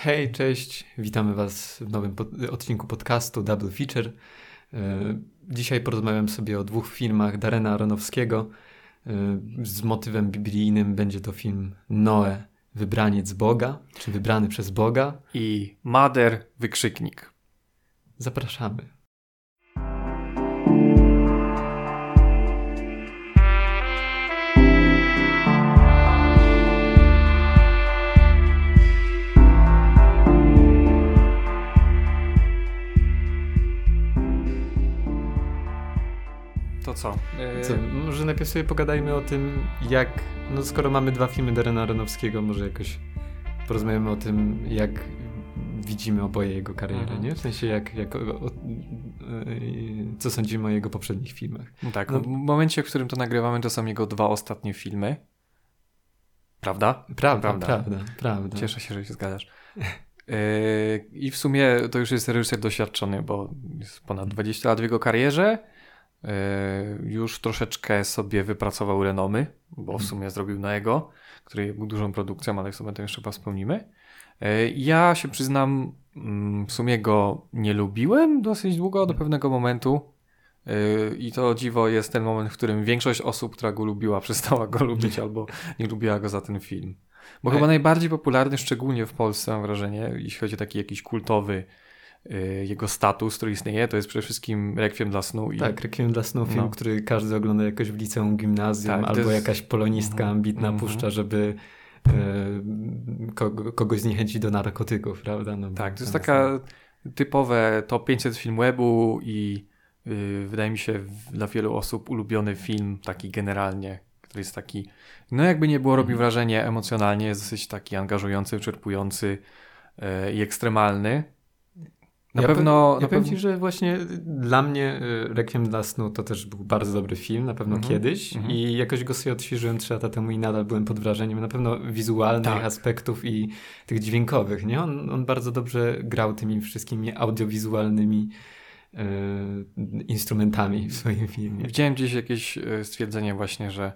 Hej, cześć, witamy Was w nowym pod odcinku podcastu Double Feature. E, dzisiaj porozmawiam sobie o dwóch filmach Darena Aronowskiego. E, z motywem biblijnym będzie to film Noe, wybraniec Boga, czy wybrany przez Boga. I Mader, wykrzyknik. Zapraszamy. Co? co? Może najpierw sobie pogadajmy o tym, jak, no skoro mamy dwa filmy Darena Aronowskiego, może jakoś porozmawiamy o tym, jak widzimy oboje jego karierę, mhm. nie? W sensie jak, jak o, o, co sądzimy o jego poprzednich filmach. No tak, no, w momencie, w którym to nagrywamy, to są jego dwa ostatnie filmy. Prawda? Prawda, prawda, prawda. prawda. Cieszę się, że się zgadzasz. Yy, I w sumie to już jest reżyser doświadczony, bo jest ponad 20 lat w jego karierze. Yy, już troszeczkę sobie wypracował renomy, bo w mhm. sumie zrobił na jego, który był dużą produkcją, ale sobie to jeszcze chyba wspomnimy. Yy, ja się przyznam, mm, w sumie go nie lubiłem dosyć długo, do pewnego momentu. Yy, I to dziwo jest ten moment, w którym większość osób, która go lubiła, przestała go lubić albo nie lubiła go za ten film. Bo chyba najbardziej popularny, szczególnie w Polsce, mam wrażenie, jeśli chodzi o taki jakiś kultowy jego status, który istnieje, to jest przede wszystkim Requiem dla snu. I... Tak, Requiem dla snu, film, no. który każdy ogląda jakoś w liceum, gimnazjum, tak, albo jest... jakaś polonistka mm, ambitna mm, puszcza, żeby e, kogo, kogoś zniechęcić do narkotyków, prawda? No, tak, to jest taka typowe top 500 film webu i y, wydaje mi się dla wielu osób ulubiony film, taki generalnie, który jest taki, no jakby nie było, robi mhm. wrażenie emocjonalnie, jest dosyć taki angażujący, wyczerpujący y, i ekstremalny. Na ja pewno. ja na powiem Ci, że właśnie dla mnie y, Requiem dla snu to też był bardzo dobry film, na pewno -hmm. kiedyś. -hmm. I jakoś go sobie odświeżyłem trzy lata temu i nadal byłem pod wrażeniem na pewno wizualnych tak. aspektów i tych dźwiękowych. Nie? On, on bardzo dobrze grał tymi wszystkimi audiowizualnymi y, instrumentami w swoim filmie. Widziałem gdzieś jakieś y, stwierdzenie właśnie, że,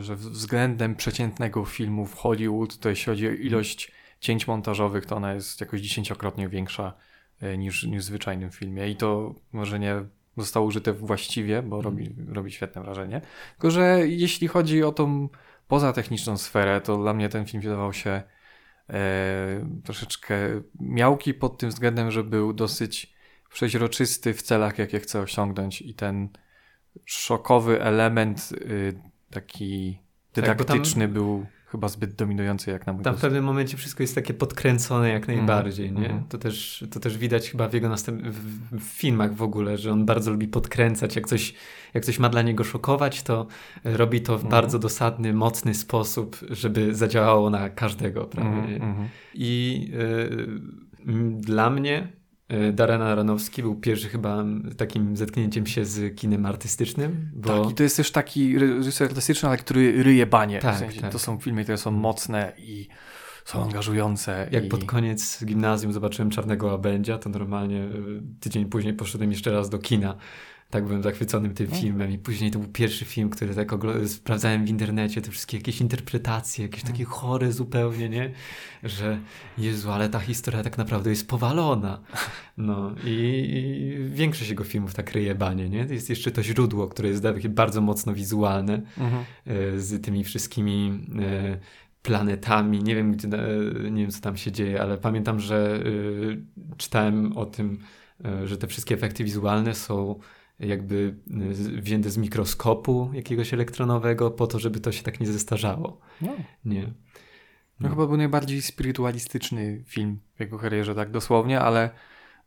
że względem przeciętnego filmu w Hollywood, to jeśli chodzi o ilość cięć montażowych, to ona jest jakoś dziesięciokrotnie większa niż, niż w zwyczajnym filmie. I to może nie zostało użyte właściwie, bo robi, robi świetne wrażenie. Tylko, że jeśli chodzi o tą pozatechniczną sferę, to dla mnie ten film wydawał się e, troszeczkę miałki pod tym względem, że był dosyć przeźroczysty w celach, jakie chce osiągnąć i ten szokowy element y, taki dydaktyczny tak, był chyba zbyt dominujący jak na mój Tam w pewnym momencie wszystko jest takie podkręcone jak mhm. najbardziej, mm, nie? Mm. To, też, to też widać chyba w jego następ... w, filmach w ogóle, że on bardzo lubi podkręcać. Jak coś, jak coś ma dla niego szokować, to robi to w mm. bardzo dosadny, mocny sposób, żeby zadziałało na każdego, prawda? Mm, mm. I y, dla mnie E, Darren Aronowski był pierwszy chyba takim zetknięciem się z kinem artystycznym. Bo... Tak, i to jest też taki reżyser artystyczny, ale który ryje banie. Tak, w sensie, tak. To są filmy, które są mocne i są angażujące. Jak i... pod koniec gimnazjum zobaczyłem Czarnego Łabędzia, to normalnie e, tydzień później poszedłem jeszcze raz do kina tak byłem zachwyconym tym filmem i później to był pierwszy film, który tak sprawdzałem w internecie, te wszystkie jakieś interpretacje, jakieś takie chore zupełnie, nie? Że Jezu, ale ta historia tak naprawdę jest powalona. No i, i większość jego filmów tak ryje banie, nie? Jest jeszcze to źródło, które jest bardzo mocno wizualne mhm. E, z tymi wszystkimi e, planetami. Nie wiem, gdzie, e, nie wiem, co tam się dzieje, ale pamiętam, że czytałem o tym, że te wszystkie efekty wizualne są jakby y, wzięte z mikroskopu jakiegoś elektronowego po to, żeby to się tak nie zestarzało. No. Nie. No, no chyba był najbardziej spirytualistyczny film w jego karierze, tak dosłownie, ale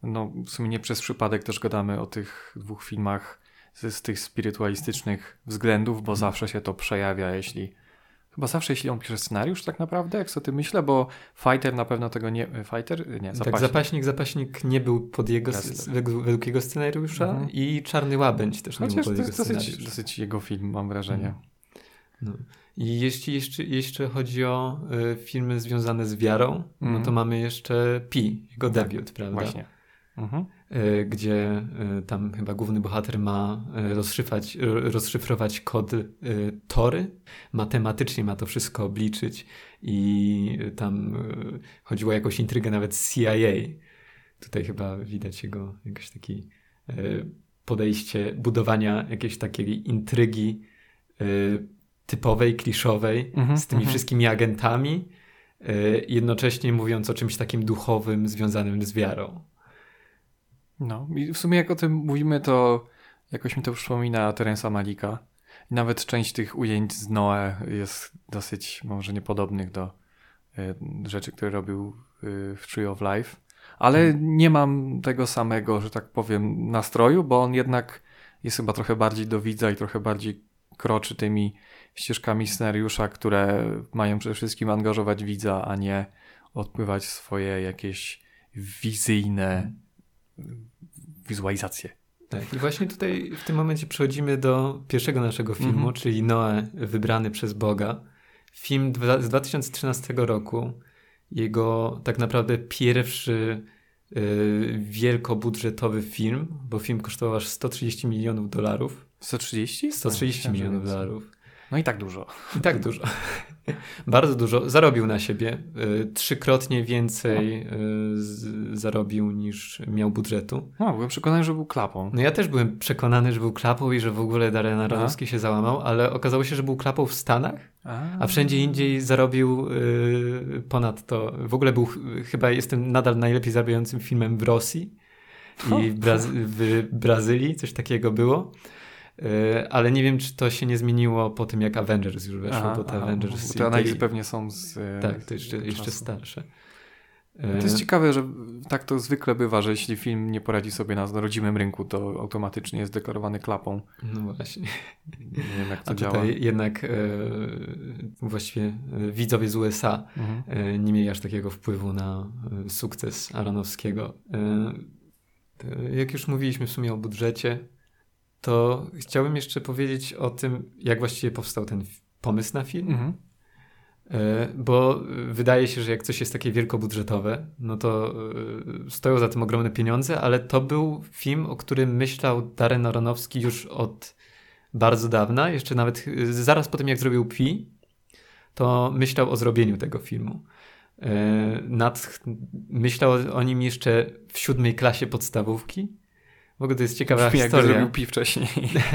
no, w sumie nie przez przypadek też gadamy o tych dwóch filmach z, z tych spirytualistycznych względów, bo zawsze się to przejawia, jeśli Chyba zawsze, jeśli on pisze scenariusz, tak naprawdę, jak sobie myślę, bo Fighter na pewno tego nie. Fighter? Nie, tak, zapaśnik. Tak, zapaśnik, zapaśnik nie był pod jego, według, według, jego scenariusza mhm. i Czarny Łabędź też Chociaż nie był pod jego. Dosyć, dosyć jego film, mam wrażenie. Mhm. No. I jeśli jeszcze, jeszcze chodzi o y, filmy związane z wiarą, mhm. no to mhm. mamy jeszcze Pi, jego tak, debiut, prawda? Właśnie. Mhm. E, gdzie e, tam chyba główny bohater ma e, rozszyfrować, rozszyfrować kod Tory, matematycznie ma to wszystko obliczyć i tam chodziło o jakąś intrygę nawet z CIA. Tutaj chyba widać jego jakiś taki podejście budowania jakiejś takiej intrygi typowej, kliszowej Mhm, z tymi mhm. wszystkimi agentami, jednocześnie mówiąc o czymś takim duchowym związanym z wiarą. No i w sumie jak o tym mówimy, to jakoś mi to przypomina Terensa Malika. I nawet część tych ujęć z Noe jest dosyć może niepodobnych do y, rzeczy, które robił y, w Tree of Life. Ale nie mam tego samego, że tak powiem, nastroju, bo on jednak jest chyba trochę bardziej do widza i trochę bardziej kroczy tymi ścieżkami scenariusza, które mają przede wszystkim angażować widza, a nie odpływać swoje jakieś wizyjne wizualizacje. Tak, i właśnie tutaj w tym momencie przechodzimy do pierwszego naszego filmu, Mhm. czyli Noe, wybrany przez Boga. Film dwa- z 2013 roku. Jego tak naprawdę pierwszy y, wielkobudżetowy film, bo film kosztował aż 130 milionów dolarów. 130? 130 No, myślałem, że milionów więcej. dolarów. No i tak dużo. I tak dużo. Bardzo dużo. Zarobił na siebie. Y, trzykrotnie więcej y, zarobił niż miał budżetu. No, byłem przekonany, że był klapą. No ja też byłem przekonany, że był klapą i że w ogóle Darren Aronofsky się załamał, ale okazało się, że był klapą w Stanach, a wszędzie indziej zarobił y, ponad to. W ogóle był ch- chyba jestem nadal najlepiej zarabiającym filmem w Rosji i w, Braz- w Brazylii, coś takiego było. Y, ale nie wiem, czy to się nie zmieniło po tym, jak Avengers już weszło, Aha, bo te aha, Avengers... Te analizy pewnie są z. e, tak, to jeszcze, jeszcze starsze. To jest Y, ciekawe, że tak to zwykle bywa, że jeśli film nie poradzi sobie na rodzimym rynku, to automatycznie jest deklarowany klapą. No właśnie. Nie wiem, jak to A działa. tutaj jednak e, właściwie e, widzowie z USA Mhm. e, nie mieli aż takiego wpływu na e, sukces Aronowskiego. E, e, jak już mówiliśmy w sumie o budżecie, to chciałbym jeszcze powiedzieć o tym, jak właściwie powstał ten pomysł na film. Mhm. E, Bo wydaje się, że jak coś jest takie wielkobudżetowe, no to e, stoją za tym ogromne pieniądze, ale to był film, o którym myślał Darren Aronofsky już od bardzo dawna, jeszcze nawet e, zaraz po tym, jak zrobił Pi, to myślał o zrobieniu tego filmu. Nad, myślał o nim jeszcze w siódmej klasie podstawówki. W ogóle to jest ciekawa Brzmi jakby historia, zrobił pi wcześniej.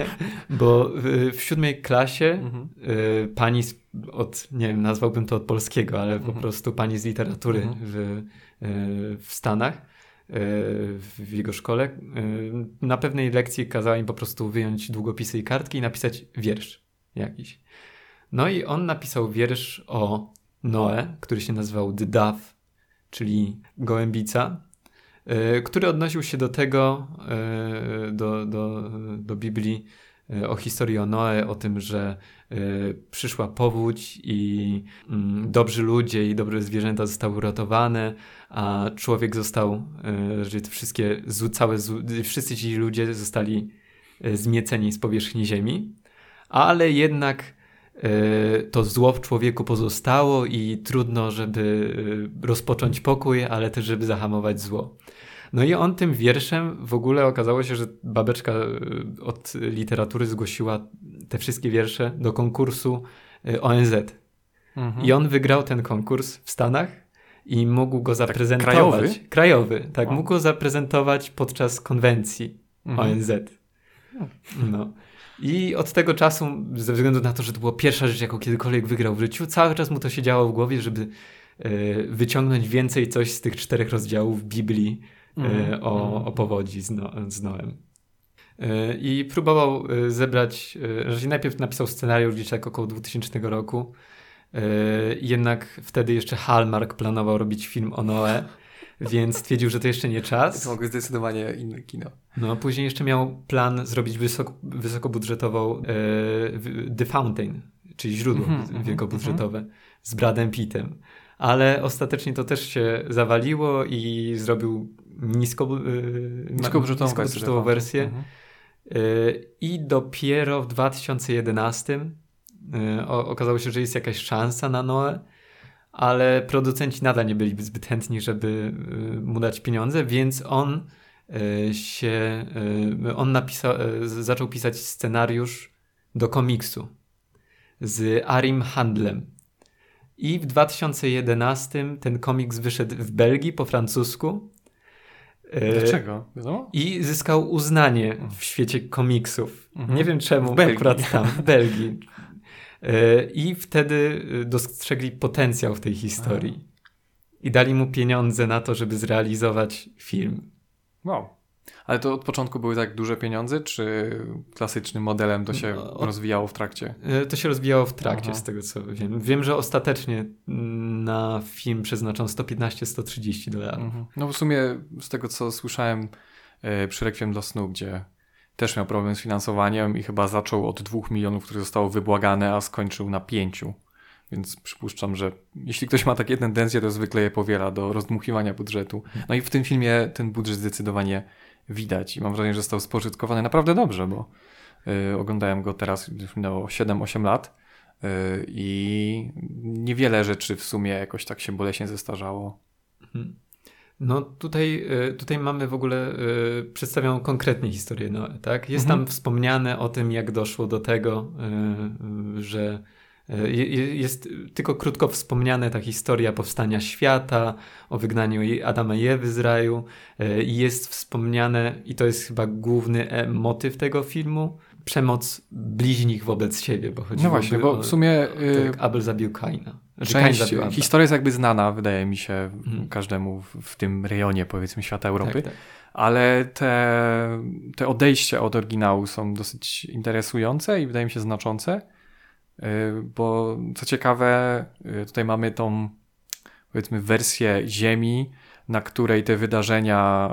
bo w, w siódmej klasie Mhm. y, pani z, od, nie wiem, nazwałbym to od polskiego, ale po Mhm. prostu pani z literatury Mhm. w, y, w Stanach, y, w jego szkole, na pewnej lekcji kazała im po prostu wyjąć długopisy i kartki i napisać wiersz jakiś. No i on napisał wiersz o Noe, który się nazywał The Dove, czyli gołębica, który odnosił się do tego, y, do, do, do Biblii, y, o historii o Noe, o tym, że przyszła powódź i mm, dobrzy ludzie i dobre zwierzęta zostały uratowane, a człowiek został, że te wszystkie, całe, wszyscy ci ludzie zostali zmieceni z powierzchni ziemi, ale jednak to zło w człowieku pozostało i trudno, żeby y, rozpocząć pokój, ale też, żeby zahamować zło. No i on tym wierszem w ogóle okazało się, że babeczka y, od literatury zgłosiła te wszystkie wiersze do konkursu y, ONZ. Mhm. I on wygrał ten konkurs w Stanach i mógł go zaprezentować. krajowy? Krajowy, tak. Wow. Mógł go zaprezentować podczas konwencji Mhm. ONZ. No. I od tego czasu, ze względu na to, że to była pierwsza rzecz, jaką kiedykolwiek wygrał w życiu, cały czas mu to się działo w głowie, żeby e, wyciągnąć więcej coś z tych czterech rozdziałów Biblii e, Mhm. o, o powodzi z, no, z Noem. E, I próbował zebrać, że najpierw napisał scenariusz gdzieś tak około 2000 roku, jednak wtedy jeszcze Hallmark planował robić film o Noe, więc stwierdził, że to jeszcze nie czas. To mogę zdecydowanie inne kino. No, później jeszcze miał plan zrobić wysoko, wysokobudżetową e, The Fountain, czyli źródło Mhm, mhm, wielkobudżetowe z Bradem Pittem. Ale ostatecznie to też się zawaliło i zrobił nisko, e, Niskobudżetową niskobudżetową wersję. Mhm. E, I dopiero w 2011 e, okazało się, że jest jakaś szansa na Noe, ale producenci nadal nie byli zbyt chętni, żeby e, mu dać pieniądze, więc on e, się, e, on napisał, zaczął pisać scenariusz do komiksu z Arim Handlem. I w 2011 ten komiks wyszedł w Belgii po francusku. Dlaczego? Wiadomo? I zyskał uznanie w świecie komiksów. Mhm. Nie wiem czemu, akurat tam, w Belgii. I wtedy dostrzegli potencjał w tej historii. I dali mu pieniądze na to, żeby zrealizować film. Wow. Ale to od początku były tak duże pieniądze, czy klasycznym modelem to się no, rozwijało w trakcie? E, to się rozwijało w trakcie, Aha. z tego co wiem. Wiem, że ostatecznie na film przeznaczono 115-130 dolarów. Mhm. No w sumie z tego co słyszałem e, przy Rekwiem dla snu, gdzie też miał problem z finansowaniem i chyba zaczął od 2 milionów, które zostało wybłagane, a skończył na 5. Więc przypuszczam, że jeśli ktoś ma takie tendencje, to zwykle je powiela do rozdmuchiwania budżetu. No i w tym filmie ten budżet zdecydowanie widać i mam wrażenie, że został spożytkowany naprawdę dobrze, bo y, oglądałem go teraz, już minęło 7-8 lat y, i niewiele rzeczy w sumie jakoś tak się boleśnie zestarzało. Mhm. No tutaj, y, tutaj mamy w ogóle y, przedstawioną konkretnie historię Noe, tak? Jest mhm. tam wspomniane o tym, jak doszło do tego, y, że E, jest tylko krótko wspomniana ta historia powstania świata, o wygnaniu Adama i Ewy z raju e, jest wspomniane, i to jest chyba główny e, motyw tego filmu, przemoc bliźnich wobec siebie, bo chodzi No właśnie, bo w sumie... Tak, Abel zabił Kaina. Znaczy część, zabił historia jest jakby znana, wydaje mi się, hmm. każdemu w, tym rejonie, powiedzmy, świata Europy. Tak, tak. Ale te, te odejścia od oryginału są dosyć interesujące i wydaje mi się znaczące. Y, bo co ciekawe, y, tutaj mamy tą powiedzmy wersję Ziemi, na której te wydarzenia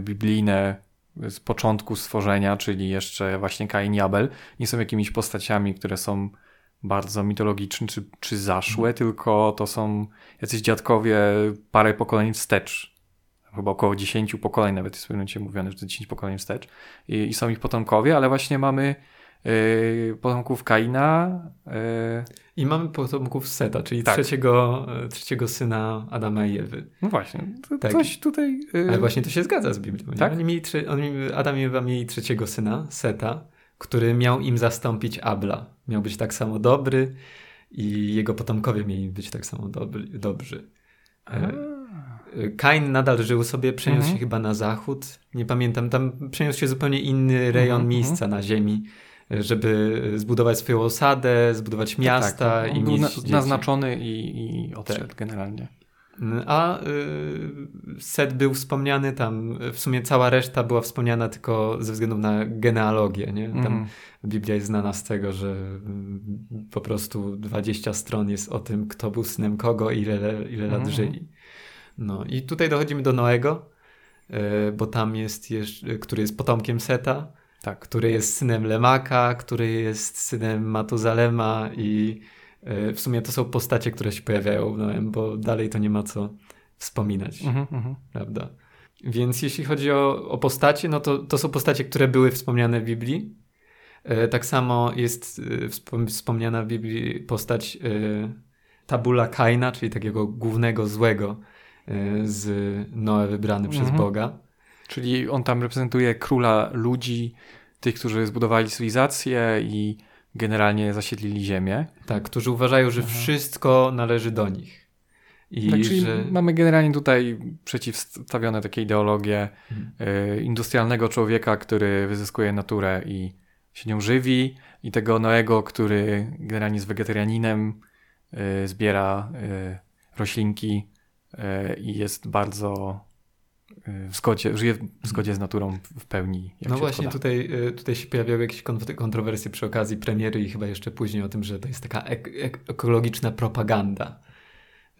biblijne z początku stworzenia, czyli jeszcze właśnie Kain i Abel, nie są jakimiś postaciami, które są bardzo mitologiczne czy, czy zaszłe, mm. tylko to są jacyś dziadkowie parę pokoleń wstecz. Chyba około 10 pokoleń, nawet jest w pewnym momencie mówione, że to 10 pokoleń wstecz. I, I, są ich potomkowie, ale właśnie mamy Yy, potomków Kaina. Yy. I mamy potomków Seta, czyli tak. trzeciego, e, trzeciego syna Adama i Ewy. No właśnie, to tak. coś tutaj... Yy... Ale właśnie to się zgadza z Biblią. Tak? Oni mieli, oni, Adam i Ewa mieli trzeciego syna, Seta, który miał im zastąpić Abla. Miał być tak samo dobry i jego potomkowie mieli być tak samo dobry, dobrzy. E, Kain nadal żył sobie, przeniósł mhm. się chyba na zachód. Nie pamiętam, tam przeniósł się zupełnie inny rejon mhm, miejsca mhm. na ziemi żeby zbudować swoją osadę, zbudować tak, miasta tak, tak. i mieć na, naznaczony i, i odszedł tak. generalnie. A y, Set był wspomniany tam, w sumie cała reszta była wspomniana tylko ze względu na genealogię, nie? Tam mm. Biblia jest znana z tego, że y, po prostu 20 stron jest o tym, kto był synem kogo i ile, ile lat mm. żyli. No i tutaj dochodzimy do Noego, y, bo tam jest, jeszcze, który jest potomkiem Seta, tak, który jest synem Lemaka, który jest synem Matuzalema i e, w sumie to są postacie, które się pojawiają Noem, bo dalej to nie ma co wspominać, mhm, mhm. prawda? Więc jeśli chodzi o, o postacie, no to, to są postacie, które były wspomniane w Biblii. E, tak samo jest e, wspomniana w Biblii postać Tabula Kaina, czyli takiego głównego złego z Noe wybrany mhm. przez Boga. Czyli on tam reprezentuje króla ludzi, tych, którzy zbudowali cywilizację i generalnie zasiedlili ziemię. Tak, którzy uważają, że mhm. wszystko należy do nich. I tak, czyli że... mamy generalnie tutaj przeciwstawione takie ideologie mhm. y, industrialnego człowieka, który wyzyskuje naturę i się nią żywi, i tego Noego, który generalnie jest wegetarianinem, y, zbiera y, roślinki i jest bardzo w zgodzie, żyje w zgodzie z naturą w pełni. no właśnie tutaj, y, tutaj się pojawiały jakieś kontrowersje przy okazji premiery i chyba jeszcze później o tym, że to jest taka ek ekologiczna propaganda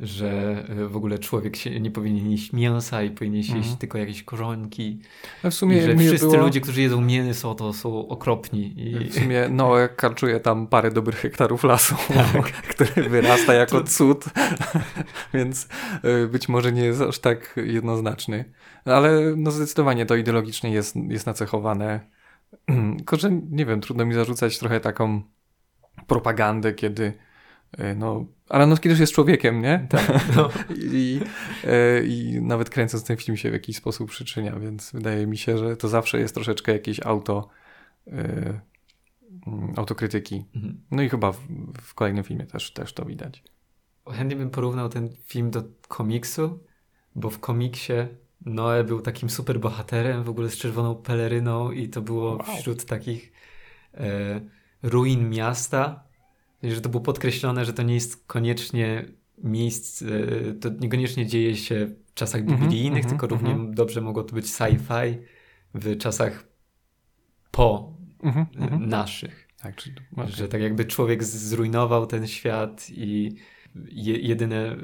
że e, w ogóle człowiek się nie powinien jeść mięsa i powinien jeść mhm. tylko jakieś korzonki. No w sumie I że wszyscy było... ludzie, którzy jedzą mięso, to są okropni. I... W sumie Noe karczuje tam parę dobrych hektarów lasu, tak. który wyrasta jako to... cud, więc e, być może nie jest aż tak jednoznaczny. Ale no zdecydowanie to ideologicznie jest, jest nacechowane. Tylko, że nie wiem, trudno mi zarzucać trochę taką propagandę, kiedy E, no, Aronowski też jest człowiekiem, nie? Tak. No. I, e, I nawet kręcąc ten film się w jakiś sposób przyczynia, więc wydaje mi się, że to zawsze jest troszeczkę jakieś auto mm, autokrytyki. Mhm. No i chyba w, w, kolejnym filmie też, też to widać. chętnie bym porównał ten film do komiksu, bo w komiksie Noe był takim super bohaterem, w ogóle z czerwoną peleryną i to było wow. wśród takich e, ruin miasta, że to było podkreślone, że to nie jest koniecznie miejsce, to niekoniecznie dzieje się w czasach mhm, biblijnych, mm -hmm, tylko mm -hmm. równie mhm. dobrze mogło to być sci-fi w czasach po mm -hmm, naszych. Tak, czyli, okay. Że tak jakby człowiek zrujnował ten świat i je, jedyne,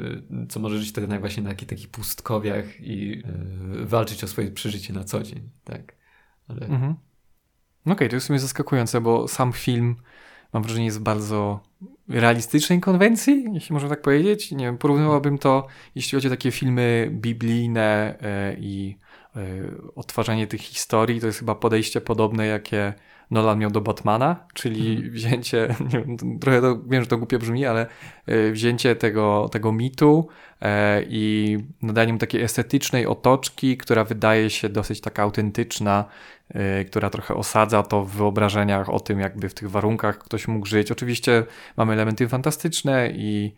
co może żyć, to jednak właśnie na takich, takich pustkowiach i yy, walczyć o swoje przeżycie na co dzień. Tak. Ale... Okej, okay, to jest w sumie zaskakujące, bo sam film mam wrażenie jest bardzo realistycznej konwencji, jeśli można tak powiedzieć. Nie wiem, porównywałbym to, jeśli chodzi o takie filmy biblijne yy, i yy, odtwarzanie tych historii, to jest chyba podejście podobne, jakie Nolan miał do Batmana, czyli mhm. wzięcie, nie wiem, trochę to, wiem, że to głupio brzmi, ale e, wzięcie tego, tego mitu e, i nadanie mu takiej estetycznej otoczki, która wydaje się dosyć taka autentyczna, e, która trochę osadza to w wyobrażeniach o tym, jakby w tych warunkach ktoś mógł żyć. Oczywiście mamy elementy fantastyczne i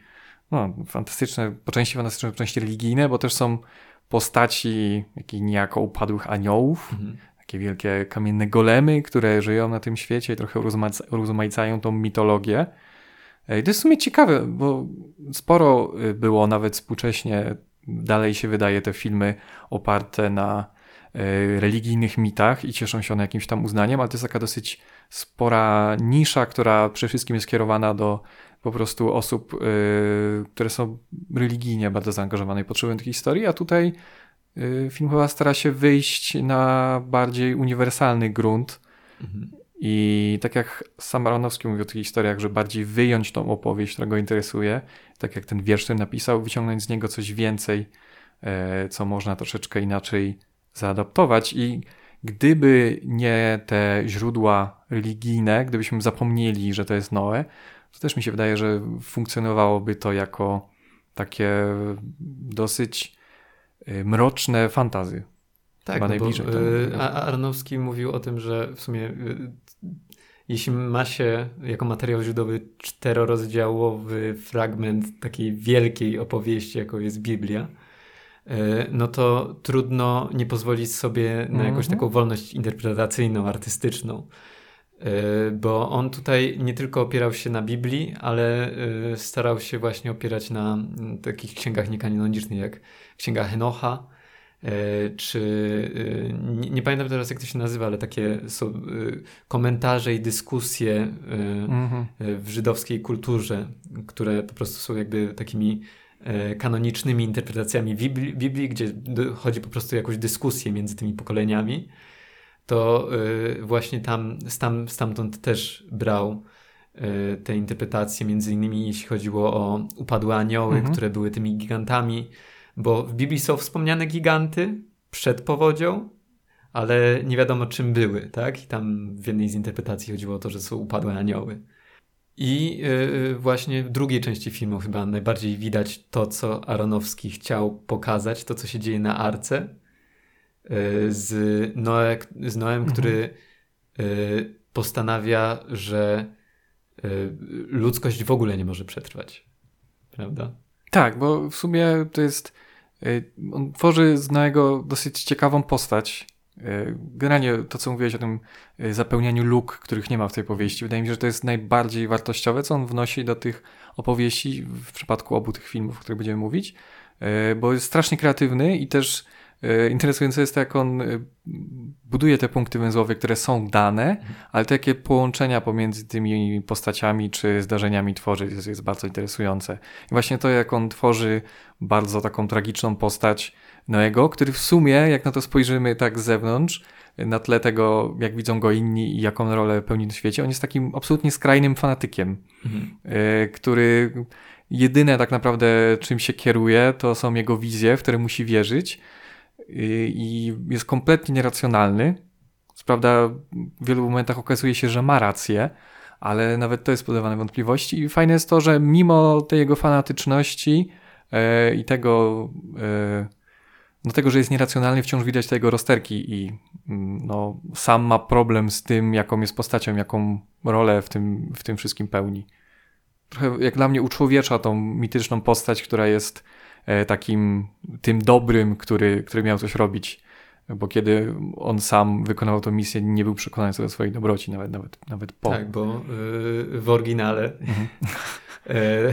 no, fantastyczne, po części fantastyczne, po części religijne, bo też są postaci jakich niejako upadłych aniołów, mhm takie wielkie kamienne golemy, które żyją na tym świecie i trochę urozmaicają tą mitologię. I to jest w sumie ciekawe, bo sporo y, było nawet współcześnie, dalej się wydaje te filmy oparte na y, religijnych mitach i cieszą się one jakimś tam uznaniem, ale to jest taka dosyć spora nisza, która przede wszystkim jest skierowana do po prostu osób, y, które są religijnie bardzo zaangażowane i potrzebują tej historii, a tutaj film chyba stara się wyjść na bardziej uniwersalny grunt. Mhm. I tak jak sam Aronowski mówił o tych historiach, że bardziej wyjąć tą opowieść, która go interesuje, tak jak ten wiersz, ten napisał, wyciągnąć z niego coś więcej, e, co można troszeczkę inaczej zaadaptować. I gdyby nie te źródła religijne, gdybyśmy zapomnieli, że to jest Noe, to też mi się wydaje, że funkcjonowałoby to jako takie dosyć Y, mroczne fantazy. Tak, Chyba no najbliżej. Bo, y, Arnowski mówił o tym, że w sumie y, jeśli ma się jako materiał źródłowy czterorozdziałowy fragment takiej wielkiej opowieści, jaką jest Biblia, no to trudno nie pozwolić sobie na jakąś mhm. taką wolność interpretacyjną, artystyczną. Bo on tutaj nie tylko opierał się na Biblii, ale starał się właśnie opierać na mm, takich księgach niekanonicznych jak Księga Henocha, e, czy e, nie, nie, pamiętam teraz jak to się nazywa, ale takie są e, komentarze i dyskusje mhm. w żydowskiej kulturze, które po prostu są jakby takimi kanonicznymi interpretacjami Biblii, Biblii gdzie chodzi po prostu o jakąś dyskusję między tymi pokoleniami, to właśnie tam, stam, stamtąd też brał te interpretacje, między innymi jeśli chodziło o upadłe anioły, mhm. które były tymi gigantami, bo w Biblii są wspomniane giganty przed powodzią, ale nie wiadomo czym były, tak? I tam w jednej z interpretacji chodziło o to, że są upadłe anioły. I yy, właśnie w drugiej części filmu chyba najbardziej widać to, co Aronowski chciał pokazać, to, co się dzieje na arce yy, z, Noe, z Noem, mhm. który yy, postanawia, że y, ludzkość w ogóle nie może przetrwać. Prawda? Tak, bo w sumie to jest. Y, on tworzy z Noego dosyć ciekawą postać. Y, generalnie to, co mówiłeś o tym y, zapełnianiu luk, których nie ma w tej powieści, wydaje mi się, że to jest najbardziej wartościowe, co on wnosi do tych opowieści w przypadku obu tych filmów, o których będziemy mówić, bo jest strasznie kreatywny i też interesujące jest to, jak on e, buduje te punkty węzłowe, które są dane, ale takie połączenia pomiędzy tymi postaciami czy zdarzeniami tworzy jest, jest bardzo interesujące. I właśnie to, jak on tworzy bardzo taką tragiczną postać Noego, który w sumie, jak na to spojrzymy tak z zewnątrz, na tle tego, jak widzą go inni i jaką rolę pełni w świecie, on jest takim absolutnie skrajnym fanatykiem, mhm. E, który jedyne tak naprawdę czym się kieruje, to są jego wizje, w które musi wierzyć, i jest kompletnie nieracjonalny. Prawda, w wielu momentach okazuje się, że ma rację, ale nawet to jest podawane wątpliwości. I fajne jest to, że mimo tej jego fanatyczności e, i tego, e, no tego, że jest nieracjonalny, wciąż widać te jego rozterki i mm, no, sam ma problem z tym, jaką jest postacią, jaką rolę w tym, w tym wszystkim pełni. trochę jak dla mnie uczłowiecza tą mityczną postać, która jest takim tym dobrym, który, który miał coś robić. Bo kiedy on sam wykonywał tę misję, nie był przekonany co do swojej dobroci, nawet, nawet, nawet po. Tak, bo y, w oryginale mhm. E,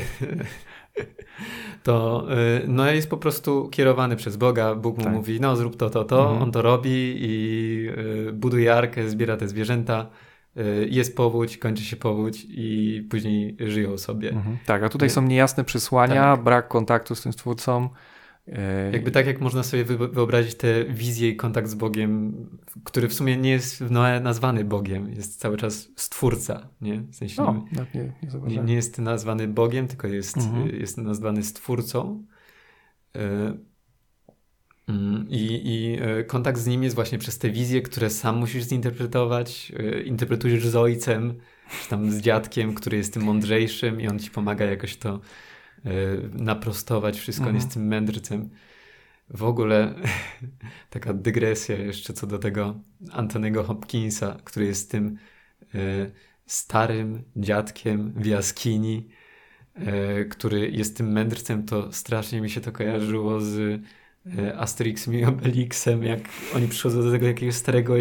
to no jest po prostu kierowany przez Boga. Bóg mu tak. mówi, no zrób to, to, to. Mhm. On to robi i buduje arkę, zbiera te zwierzęta. Y, jest powódź, kończy się powódź i później żyją sobie. Mhm. Tak, a tutaj są niejasne przesłania, tak. brak kontaktu z tym stwórcą. E, Jakby tak, jak można sobie wyobrazić tę wizję i kontakt z Bogiem, który w sumie nie jest w Noe nazwany Bogiem, jest cały czas stwórca, nie? W sensie o, nie, nie, nie, nie, jest nazwany Bogiem, tylko jest, mhm. jest nazwany stwórcą. E, mm, I, I e, kontakt z nim jest właśnie przez te wizje, które sam musisz zinterpretować. Interpretujesz z ojcem, czy tam z dziadkiem, który jest tym mądrzejszym i on ci pomaga jakoś to E, naprostować wszystko, mhm. on jest tym mędrcem. W ogóle taka dygresja jeszcze co do tego Antonego Hopkinsa, który jest tym e, starym dziadkiem w jaskini, e, który jest tym mędrcem, to strasznie mi się to kojarzyło z Asterixem i Obelixem, jak oni przychodzą do tego jakiegoś starego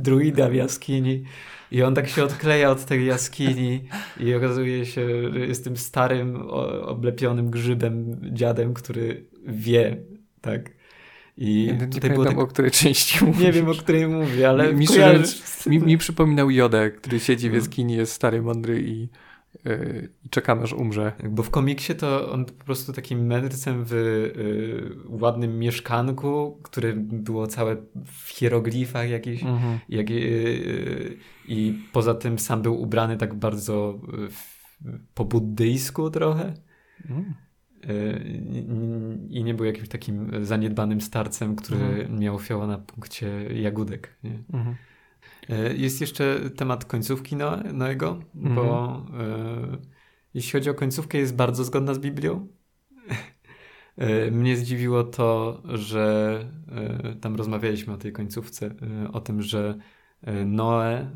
druida w jaskini i on tak się odkleja od tej jaskini i okazuje się, że jest tym starym, oblepionym grzybem dziadem, który wie, tak. I nie, tutaj nie pamiętam, tak... o której części mówisz. Nie wiem, o której mówię, ale mi, mi, mi przypominał Jodę, który siedzi w no. jaskini, jest stary, mądry i i czekam aż umrze. Bo w komiksie to on po prostu takim mędrcem w yy, ładnym mieszkanku, które było całe w hieroglifach jakichś mhm. jak, yy, i poza tym sam był ubrany tak bardzo po buddyjsku trochę. Mhm. I nie był jakimś takim zaniedbanym starcem, który mhm. miał fioła na punkcie jagódek. Nie? E, jest jeszcze temat końcówki Noego, mhm. bo e, jeśli chodzi o końcówkę, jest bardzo zgodna z Biblią. E, mnie zdziwiło to, że tam rozmawialiśmy o tej końcówce, o tym, że Noe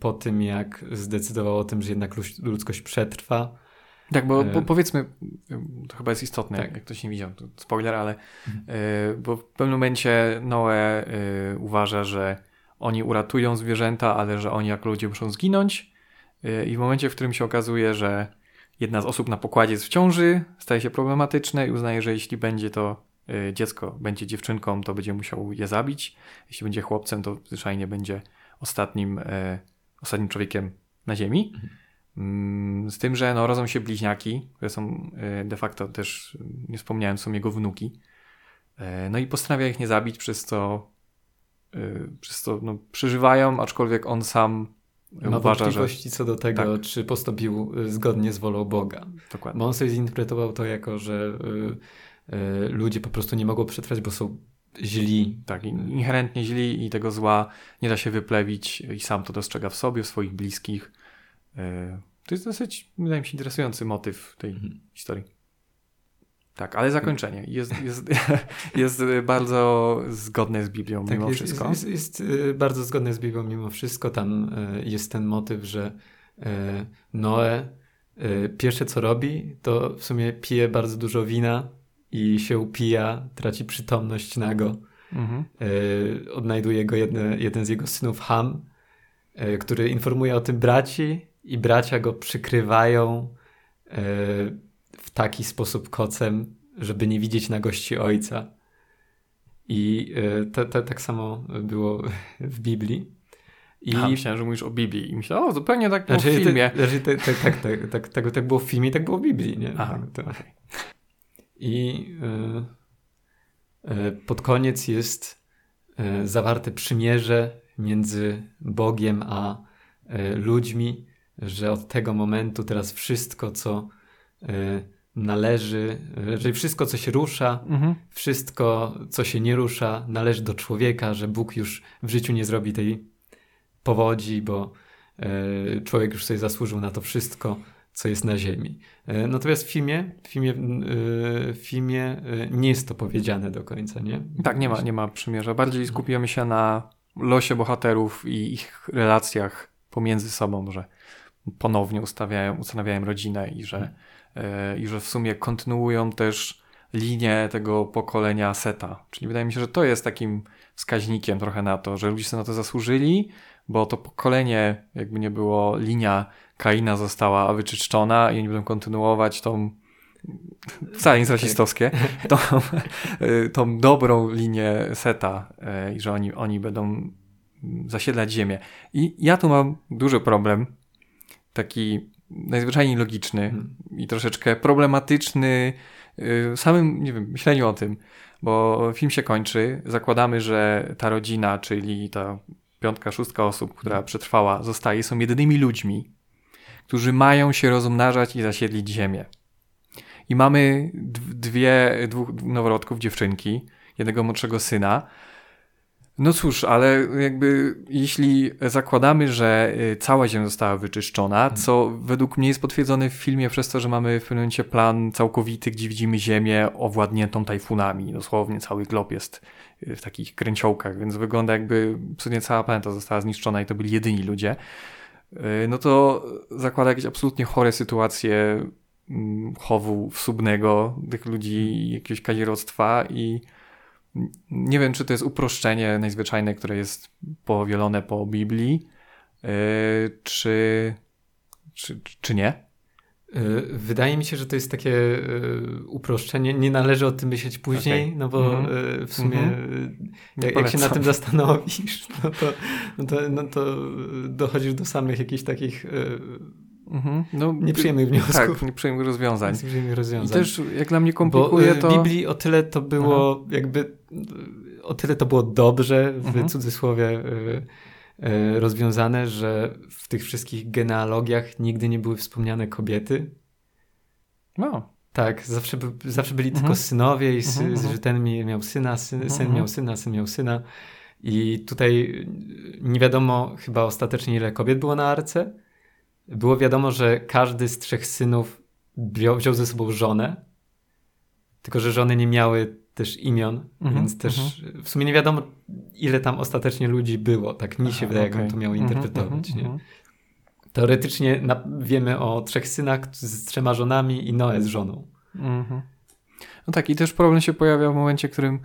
po tym, jak zdecydował o tym, że jednak ludzkość przetrwa. Tak, bo po, powiedzmy, to chyba jest istotne, tak. jak ktoś nie widział, to spoiler, ale mhm. bo w pewnym momencie Noe uważa, że oni uratują zwierzęta, ale że oni jako ludzie muszą zginąć. Y, I w momencie, w którym się okazuje, że jedna z osób na pokładzie jest w ciąży, staje się problematyczne i uznaje, że jeśli będzie to y, dziecko, będzie dziewczynką, to będzie musiał je zabić. Jeśli będzie chłopcem, to zwyczajnie będzie ostatnim, y, ostatnim człowiekiem na ziemi. Mhm. Z tym, że no, rodzą się bliźniaki, które są de facto też, nie wspomniałem, są jego wnuki. No i postanawia ich nie zabić, przez co przez to no, przeżywają, aczkolwiek on sam ma uważa, wątpliwości że... co do tego, tak. czy postąpił y, zgodnie z wolą Boga. Dokładnie. Bo on sobie zinterpretował to jako, że y, y, ludzie po prostu nie mogą przetrwać, bo są źli. Tak, inherentnie źli i tego zła nie da się wyplewić i sam to dostrzega w sobie, w swoich bliskich. Y, to jest dosyć, wydaje mi się, interesujący motyw tej mhm. historii. Tak, ale zakończenie jest, jest, jest bardzo zgodne z Biblią tak, mimo jest, wszystko. Jest, jest, y, bardzo zgodne z Biblią mimo wszystko. Tam y, jest ten motyw, że y, Noe pierwsze co robi, to w sumie pije bardzo dużo wina i się upija, traci przytomność nago. Mhm. Odnajduje go jedne, jeden z jego synów, Ham, który informuje o tym braci i bracia go przykrywają w taki sposób kocem, żeby nie widzieć na gości ojca. I e, to, to, tak samo było w Biblii. I... A, myślałem, że mówisz o Biblii. I myślałem, o, zupełnie tak było znaczy, w filmie. Znaczy, tak, tak, tak, tak, tak, tak, tak było w filmie, tak było w Biblii, nie? Aha, tak, to... okay. I y, y, pod koniec jest y, zawarte przymierze między Bogiem a ludźmi, że od tego momentu teraz wszystko, co należy, że wszystko, co się rusza, mhm. wszystko, co się nie rusza, należy do człowieka, że Bóg już w życiu nie zrobi tej powodzi, bo e, człowiek już sobie zasłużył na to wszystko, co jest na ziemi. E, natomiast w filmie, w filmie, e, w filmie nie jest to powiedziane do końca, nie? Tak, nie ma, nie ma przymierza. Bardziej skupiamy się na losie bohaterów i ich relacjach pomiędzy sobą, że ponownie ustawiają, ustanawiają rodzinę i że, e, i że w sumie kontynuują też linię tego pokolenia Seta. Czyli wydaje mi się, że to jest takim wskaźnikiem trochę na to, że ludzie sobie na to zasłużyli, bo to pokolenie, jakby nie było, linia Kaina została wyczyszczona i oni będą kontynuować tą wcale nie jest rasistowskie, tą, tą dobrą linię Seta e, i że oni, oni będą zasiedlać ziemię. I ja tu mam duży problem, taki najzwyczajniej logiczny hmm. i troszeczkę problematyczny w samym, nie wiem, myśleniu o tym, bo film się kończy, zakładamy, że ta rodzina, czyli ta piątka, szóstka osób, która hmm. przetrwała, zostaje, są jedynymi ludźmi, którzy mają się rozmnażać i zasiedlić ziemię. I mamy dwie, dwóch noworodków, dziewczynki, jednego młodszego syna, no cóż, ale jakby jeśli zakładamy, że y, cała Ziemia została wyczyszczona, mhm. co według mnie jest potwierdzone w filmie przez to, że mamy w pewnym momencie plan całkowity, gdzie widzimy Ziemię owładniętą tajfunami. Dosłownie cały glob jest y, w takich kręciołkach, więc wygląda jakby nie cała planeta została zniszczona i to byli jedyni ludzie. Y, no to zakłada jakieś absolutnie chore sytuacje mm, chowu wsubnego tych ludzi, jakiegoś kazieroctwa i nie wiem, czy to jest uproszczenie najzwyczajne, które jest powielone po Biblii, yy, czy, czy, czy nie? Yy, wydaje mi się, że to jest takie yy, uproszczenie. Nie należy o tym myśleć później, okay. no bo mm. w sumie mm -hmm. jak, jak, się na tym zastanowisz, no to, no to, no to dochodzisz do samych jakichś takich Mhm. No, nieprzyjemnych wniosków. Tak, nieprzyjemnych rozwiązań. Nieprzyjemnych rozwiązań. I też jak dla mnie komplikuje Bo to... w Biblii o tyle to było jakby, o tyle to było dobrze, w mhm. cudzysłowie y, y, rozwiązane, że w tych wszystkich genealogiach nigdy nie były wspomniane kobiety. No. Tak, zawsze, zawsze byli mhm. tylko synowie i sy, mhm, że ten miał syna, syn, syn miał syna, syn miał syna. I tutaj nie wiadomo chyba ostatecznie ile kobiet było na arce, było wiadomo, że każdy z trzech synów wziął, wziął ze sobą żonę, tylko że żony nie miały też imion, -hmm, więc też -hmm. w sumie nie wiadomo, ile tam ostatecznie ludzi było. Tak mi się Aha, wydaje, okay. jakbym to miał mhm, interpretować. Nie? Teoretycznie na, wiemy o trzech synach z trzema żonami i Noe z żoną. Mhm. No tak, i też problem się pojawia w momencie, w którym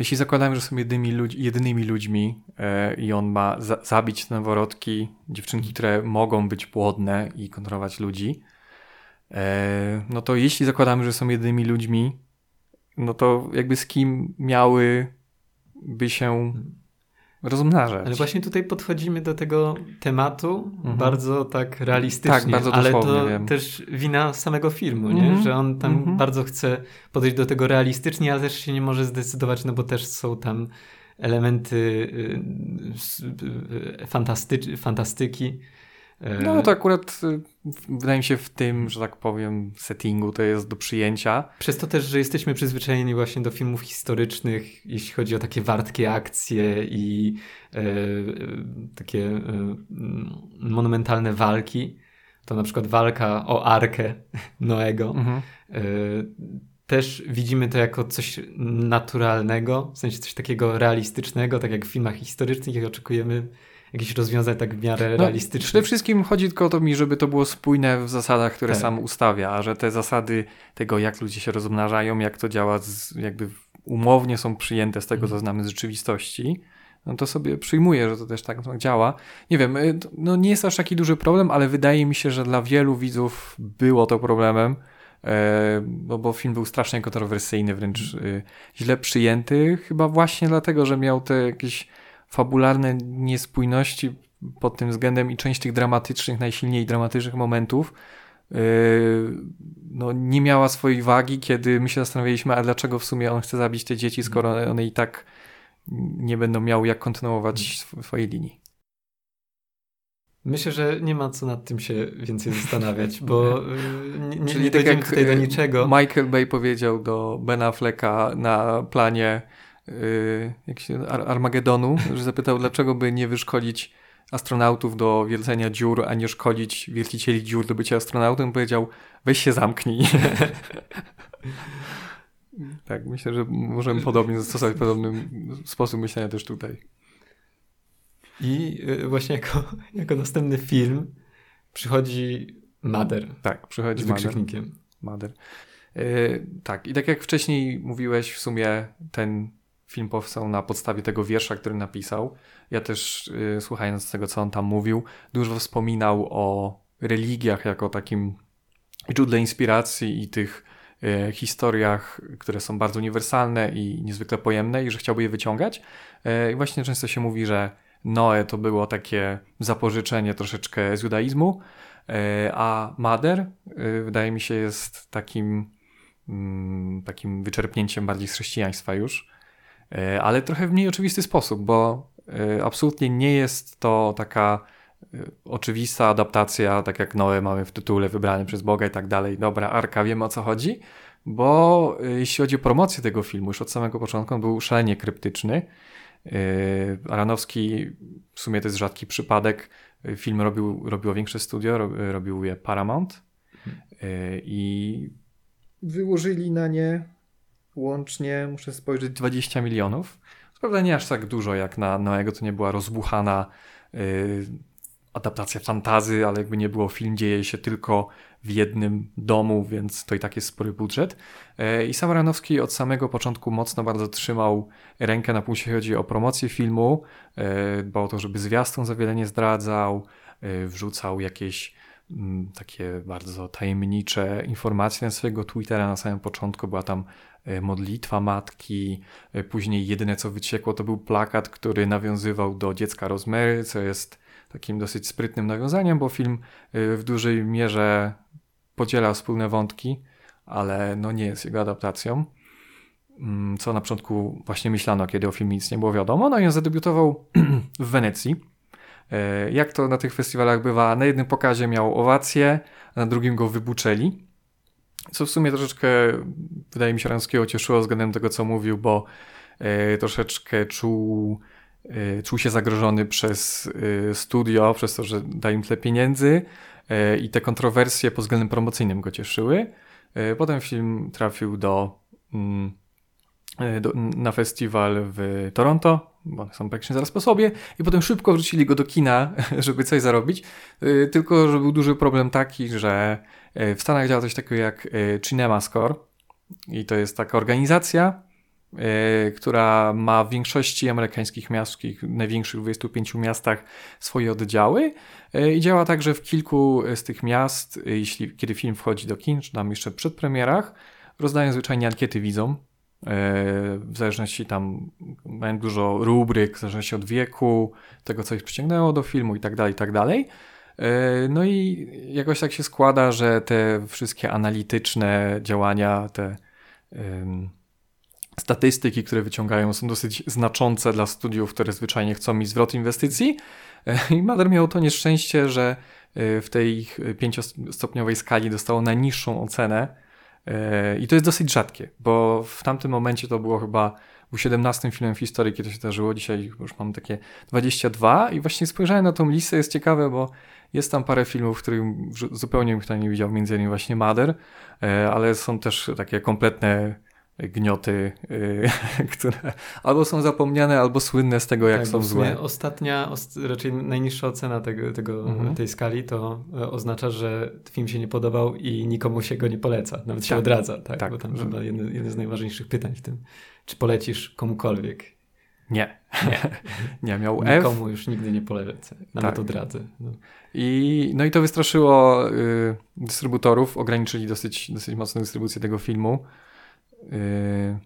jeśli zakładamy, że są jedynymi, ludź, jedynymi ludźmi e, i on ma za, zabić noworodki, dziewczynki, które mogą być płodne i kontrolować ludzi, e, no to jeśli zakładamy, że są jedynymi ludźmi, no to jakby z kim miałyby się rozmnażać. Ale właśnie tutaj podchodzimy do tego tematu mhm. bardzo tak realistycznie, tak, bardzo ale to wiem. też wina samego filmu, mhm. nie? że on tam mhm. bardzo chce podejść do tego realistycznie, ale też się nie może zdecydować, no bo też są tam elementy y, y, fantasty fantastyki. No to akurat y, wydaje mi się w tym, że tak powiem, settingu to jest do przyjęcia. Przez to też, że jesteśmy przyzwyczajeni właśnie do filmów historycznych, jeśli chodzi o takie wartkie akcje i e, takie e, monumentalne walki. To na przykład walka o Arkę Noego. Mhm. E, też widzimy to jako coś naturalnego, w sensie coś takiego realistycznego, tak jak w filmach historycznych, jak oczekujemy jakichś rozwiązań tak w miarę no, realistycznych. Przede wszystkim chodzi tylko o to mi, żeby to było spójne w zasadach, które tak. sam ustawia, a że te zasady tego, jak ludzie się rozmnażają, jak to działa, z, jakby umownie są przyjęte z tego, co mhm. znamy z rzeczywistości, no to sobie przyjmuję, że to też tak działa. Nie wiem, y, no nie jest aż taki duży problem, ale wydaje mi się, że dla wielu widzów było to problemem, e, bo, film był strasznie kontrowersyjny, wręcz y, źle przyjęty, chyba właśnie dlatego, że miał te jakieś fabularne niespójności pod tym względem i część tych dramatycznych, najsilniej dramatycznych momentów yy, no, nie miała swojej wagi, kiedy my się zastanawialiśmy, a dlaczego w sumie on chce zabić te dzieci, skoro one i tak nie będą miały jak kontynuować swojej linii. Myślę, że nie ma co nad tym się więcej zastanawiać, bo nie, Czyli nie tak dojdziemy tutaj do yy, niczego. Michael Bay powiedział do Ben Afflecka na planie Y, jak się, Ar Armagedonu, że zapytał, dlaczego by nie wyszkolić astronautów do wielcenia dziur, a nie szkolić wielcicieli dziur do bycia astronautem, powiedział, weź się zamknij. tak, myślę, że możemy podobnie zastosować podobny sposób myślenia też tutaj. I y, właśnie jako, jako następny film Przychodzi Mader. Tak, przychodzi z wykrzyknikiem. Mader. Yy, tak, i tak jak wcześniej mówiłeś, w sumie ten film powstał na podstawie tego wiersza, który napisał. Ja też, yy, słuchając tego, co on tam mówił, dużo wspominał o religiach jako takim źródle inspiracji i tych yy, historiach, które są bardzo uniwersalne i niezwykle pojemne i że chciałby je wyciągać. I właśnie często się mówi, że Noe to było takie zapożyczenie troszeczkę z judaizmu, a Mader wydaje mi się jest takim Mm, takim wyczerpnięciem bardziej z chrześcijaństwa już, ale trochę w mniej oczywisty sposób, bo e, absolutnie nie jest to taka e, oczywista adaptacja, tak jak Noe mamy w tytule wybrany przez Boga i tak dalej. Dobra, Arka, wiemy o co chodzi, bo jeśli chodzi o promocję tego filmu, już od samego początku on był szalenie kryptyczny. Aranowski, w sumie to jest rzadki przypadek, film robił, robiło większe studio, robił je Paramount mhm. i wyłożyli na nie łącznie, muszę spojrzeć, 20 milionów. Prawda nie aż tak dużo jak na Noego, to nie była rozbuchana yy, adaptacja fantazy, ale jakby nie było, film dzieje się tylko w jednym domu, więc to i tak jest spory budżet. Yy, I sam Ranowski od samego początku mocno bardzo trzymał rękę na pulsie, chodzi o promocję filmu, yy, o to, żeby zwiastun za wiele nie zdradzał, yy, wrzucał jakieś Mm, takie bardzo tajemnicze informacje na swojego Twittera na samym początku. Była tam e, modlitwa matki, e, później jedyne co wyciekło to był plakat, który nawiązywał do dziecka Rozmery, co jest takim dosyć sprytnym nawiązaniem, bo film e, w dużej mierze podziela wspólne wątki, ale no nie jest jego adaptacją. Mm, co na początku właśnie myślano, kiedy o filmie nic nie było wiadomo. No i on zadebiutował w Wenecji E, jak to na tych festiwalach bywa, na jednym pokazie miał owację, a na drugim go wybuczeli. Co w sumie troszeczkę, wydaje mi się, Ranskiego cieszyło względem tego, co mówił, bo e, troszeczkę czuł, e, czuł się zagrożony przez studio, przez to, że da im tyle pieniędzy i te kontrowersje pod względem promocyjnym go cieszyły. Potem film trafił do, mm, do na festiwal w Toronto, bo one są praktycznie zaraz po sobie, i potem szybko wrzucili go do kina, żeby coś zarobić. Y, tylko, że był duży problem taki, że y, w Stanach działa coś takiego jak y, Cinema Score. I to jest taka organizacja, która ma w większości amerykańskich miast, w największych 25 miastach swoje oddziały. I działa tak, że w kilku z tych miast, jeśli, kiedy film wchodzi do kin, czy tam jeszcze przed premierach, rozdają zwyczajnie ankiety widzom, w zależności tam mają dużo rubryk, w zależności od wieku, tego co ich przyciągnęło do filmu i tak dalej, i tak dalej. E, no i jakoś tak się składa, że te wszystkie analityczne działania, te um, statystyki, które wyciągają, są dosyć znaczące dla studiów, które zwyczajnie chcą mieć zwrot inwestycji. E, I Mader miał to nieszczęście, że w tej pięciostopniowej skali dostało najniższą ocenę i to jest dosyć rzadkie, bo w tamtym momencie to było chyba był 17 filmem w historii, kiedy to się zdarzyło. Dzisiaj już mam takie 22 i właśnie spojrzałem na tą listę, jest ciekawe, bo jest tam parę filmów, których zupełnie kto nie widział, między innymi właśnie Mother, e, ale są też takie kompletne gnioty, yy, które albo są zapomniane, albo słynne z tego, jak tak, są złe. Ostatnia, raczej najniższa ocena tego, tego mhm. tej skali to e, oznacza, że film się nie podobał i nikomu się go nie poleca, nawet się tak. odradza, tak? tak. Bo tam że... chyba jedno, jedno z najważniejszych pytań w tym. Czy polecisz komukolwiek? Nie. Nie, nie miał F. Nikomu już nigdy nie polecę, nawet tak. odradzę. No. I, no i to wystraszyło y, dystrybutorów, ograniczyli dosyć, dosyć mocno dystrybucję tego filmu. Yy,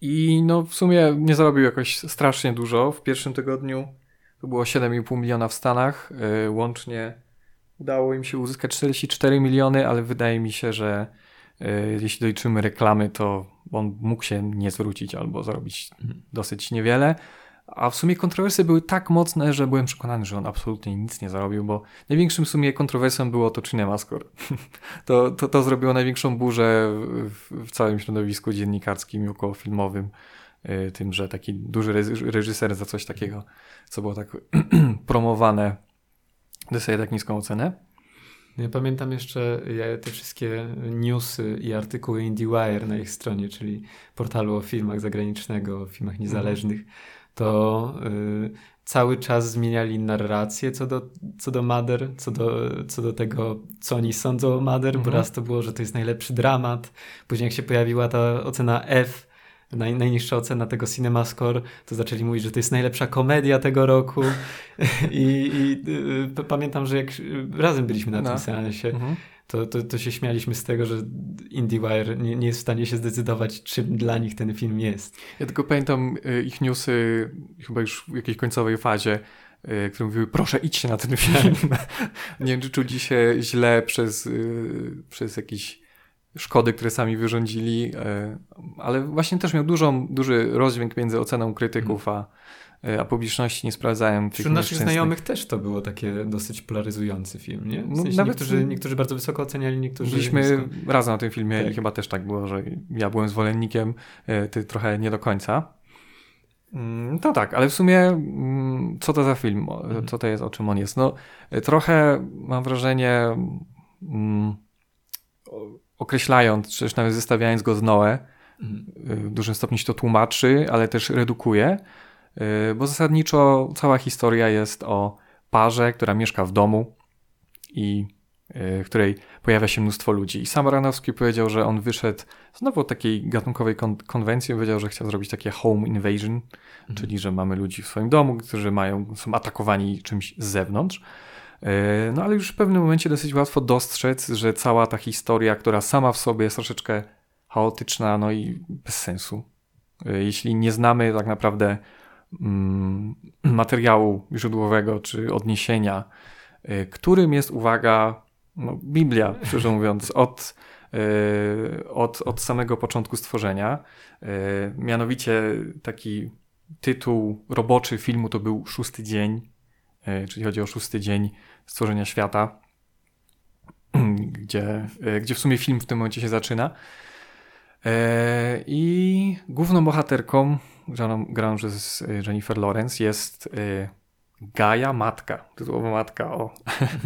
I no w sumie nie zarobił jakoś strasznie dużo. W pierwszym tygodniu to było 7,5 miliona w Stanach. Yy, łącznie udało im się uzyskać 44 miliony, ale wydaje mi się, że yy, jeśli doliczymy reklamy, to on mógł się nie zwrócić albo zarobić dosyć niewiele. A w sumie kontrowersje były tak mocne, że byłem przekonany, że on absolutnie nic nie zarobił, bo największym w sumie kontrowersją było to Cinema Score. to, to, to zrobiło największą burzę w, w całym środowisku dziennikarskim i okołofilmowym. Yy, tym, że taki duży reżyser za coś takiego, co było tak promowane, dostaje tak niską ocenę. Ja pamiętam jeszcze te wszystkie newsy i artykuły IndieWire na ich stronie, czyli portalu o filmach zagranicznego, o filmach mhm. To y, cały czas zmieniali narrację co do, co do Mother, co do, co do tego, co oni sądzą o Mother, mhm. bo raz to było, że to jest najlepszy dramat, później jak się pojawiła ta ocena F, naj, najniższa ocena tego CinemaScore, to zaczęli mówić, że to jest najlepsza komedia tego roku i, i y, pamiętam, że jak razem byliśmy na no. tym seansie, mhm. To, to, to się śmialiśmy z tego, że IndieWire nie, nie jest w stanie się zdecydować, czym dla nich ten film jest. Ja tylko pamiętam y, ich newsy chyba już w jakiejś końcowej fazie, y, które mówiły, proszę idźcie na ten film. nie wiem, czy czuli się źle przez, przez jakiś szkody, które sami wyrządzili, e, ale właśnie też miał dużą, duży rozdźwięk między oceną krytyków a, e, a publiczności. Nie sprawdzałem Wśród naszych znajomych też to było takie dosyć polaryzujący film, nie? W no, sensie no, nawet niektórzy, niektórzy bardzo wysoko oceniali, niektórzy Byliśmy nisko. razem na tym filmie tak. i chyba też tak było, że ja byłem zwolennikiem, e, ty trochę nie do końca. Mm, to tak, ale w sumie mm, co to za film? Mhm. Co to jest, o czym on jest? No trochę mam wrażenie mm, określając, czy też nawet zestawiając go z Noe, mhm. w dużym stopniu się to tłumaczy, ale też redukuje, bo zasadniczo cała historia jest o parze, która mieszka w domu i y, w której pojawia się mnóstwo ludzi. I sam Aronofsky powiedział, że on wyszedł znowu od takiej gatunkowej kon konwencji, powiedział, że chciał zrobić takie home invasion, mhm. czyli że mamy ludzi w swoim domu, którzy mają, są atakowani czymś z zewnątrz. E, no ale już w pewnym momencie dosyć łatwo dostrzec, że cała ta historia, która sama w sobie jest troszeczkę chaotyczna, no i bez sensu. Jeśli nie znamy tak naprawdę materiału źródłowego czy odniesienia, e, którym jest, uwaga, no, Biblia, szczerze mówiąc, od, od, od samego początku stworzenia. Mianowicie taki tytuł roboczy filmu to był Szósty Dzień, czyli chodzi o szósty dzień stworzenia świata, gdzie, gdzie w sumie film w tym momencie się zaczyna. I główną bohaterką, graną, graną przez e, Jennifer Lawrence, jest Gaja Matka, tytułowa matka, o.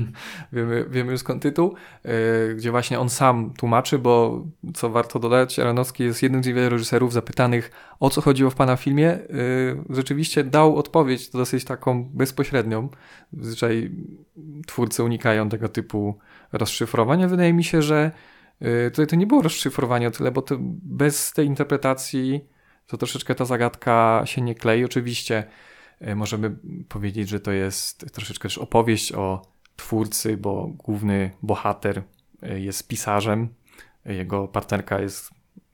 wiemy, wiemy już skąd tytuł, yy, gdzie właśnie on sam tłumaczy, bo co warto dodać, Aronowski jest jednym z niewielu reżyserów zapytanych, o co chodziło w pana filmie. Yy, rzeczywiście dał odpowiedź dosyć taką bezpośrednią. Zazwyczaj twórcy unikają tego typu rozszyfrowania. Wydaje mi się, że tutaj to nie było rozszyfrowanie o tyle, bo bez tej interpretacji to troszeczkę ta zagadka się nie klei. Oczywiście E, możemy powiedzieć, że to jest troszeczkę też opowieść o twórcy, bo główny bohater e, jest pisarzem, jego partnerka jest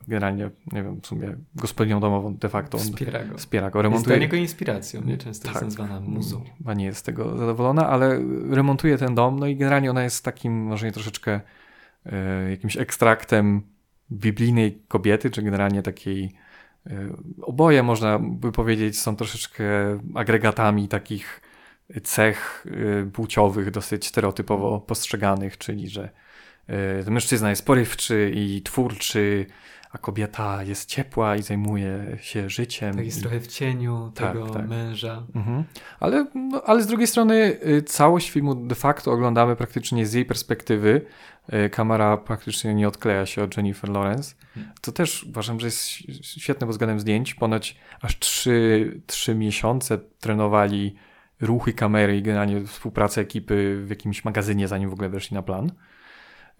generalnie, nie wiem, w sumie gospodynią domową de facto. Wspiera go. Wspiera go, remontuje. Jest dla niego inspiracją, nie? Często tak. jest nazwana muzą. Chyba nie jest z tego zadowolona, ale remontuje ten dom, no i generalnie ona jest takim, może nie troszeczkę e, jakimś ekstraktem biblijnej kobiety, czy generalnie takiej oboje, można by powiedzieć, są troszeczkę agregatami takich cech e, płciowych, dosyć stereotypowo postrzeganych, czyli że e, mężczyzna jest porywczy i twórczy, a kobieta jest ciepła i zajmuje się życiem. Tak jest i... trochę w cieniu tak, tego tak. męża. Mhm. Ale, no, ale z drugiej strony całość filmu de facto oglądamy praktycznie z jej perspektywy, kamera praktycznie nie odkleja się od Jennifer Lawrence. To też uważam, że jest świetne pod względem zdjęć. Ponoć aż trzy, trzy miesiące trenowali ruchy kamery i generalnie współpracę ekipy w jakimś magazynie, zanim w ogóle weszli na plan.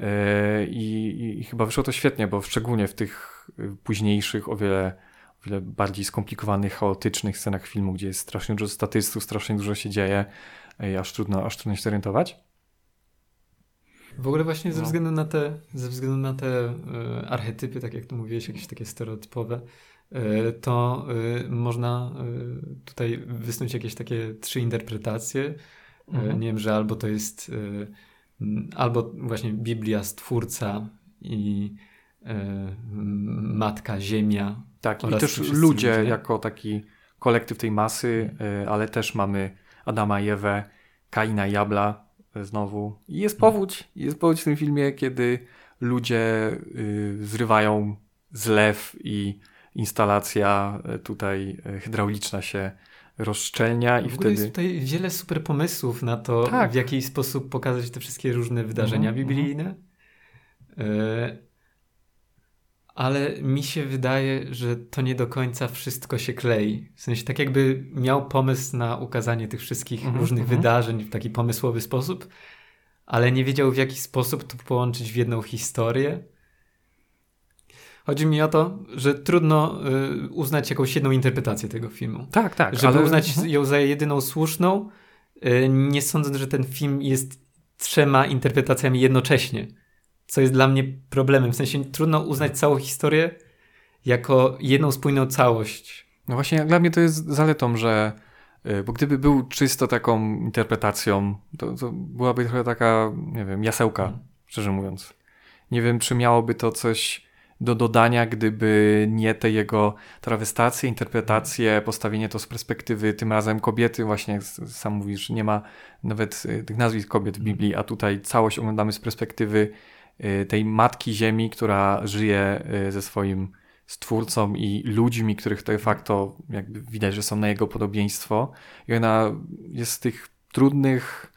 E, I, I, chyba wyszło to świetnie, bo szczególnie w tych późniejszych, o wiele, o wiele bardziej skomplikowanych, chaotycznych scenach filmu, gdzie jest strasznie dużo statystów, strasznie dużo się dzieje, aż trudno, aż trudno się zorientować. W ogóle właśnie ze no. względu na te, ze względu na te y, archetypy, tak jak tu mówiłeś, jakieś takie stereotypowe, y, to y, można tutaj wysnuć jakieś takie trzy interpretacje. Mhm. Nie wiem, że albo to jest albo właśnie Biblia, Stwórca i Matka, Ziemia. Tak, i też ludzie, jako taki kolektyw tej masy, ale też mamy Adama i Ewę, Kaina i Jabla, znowu. I jest powódź, jest powódź w tym filmie, kiedy ludzie y, zrywają zlew i instalacja y, tutaj y, hydrauliczna się rozszczelnia i wtedy... Jest tutaj wiele super pomysłów na to, tak. w jaki sposób pokazać te wszystkie różne wydarzenia mm -hmm. biblijne. Y ale mi się wydaje, że to nie do końca wszystko się klei. W sensie tak jakby miał pomysł na ukazanie tych wszystkich mm -hmm, różnych -hmm. wydarzeń w taki pomysłowy sposób, ale nie wiedział w jaki sposób to połączyć w jedną historię. Chodzi mi o to, że trudno y, uznać jakąś jedną interpretację tego filmu. Tak, tak. Żeby ale... uznać mhm. ją za jedyną słuszną, y, nie sądząc, że ten film jest trzema interpretacjami jednocześnie co jest dla mnie problemem. W sensie trudno uznać całą historię jako jedną spójną całość. No właśnie, dla mnie to jest zaletą, że y, bo gdyby był czysto taką interpretacją, to, to byłaby trochę taka, nie wiem, jasełka, hmm. szczerze mówiąc. Nie wiem, czy miałoby to coś do dodania, gdyby nie te jego trawestacje, interpretacje, postawienie to z perspektywy tym razem kobiety, właśnie sam mówisz, nie ma nawet y, tych nazwisk kobiet w Biblii, a tutaj całość oglądamy z perspektywy tej matki ziemi, która żyje y, ze swoim stwórcą i ludźmi, których de facto jakby widać, że są na jego podobieństwo. I ona jest w tych trudnych,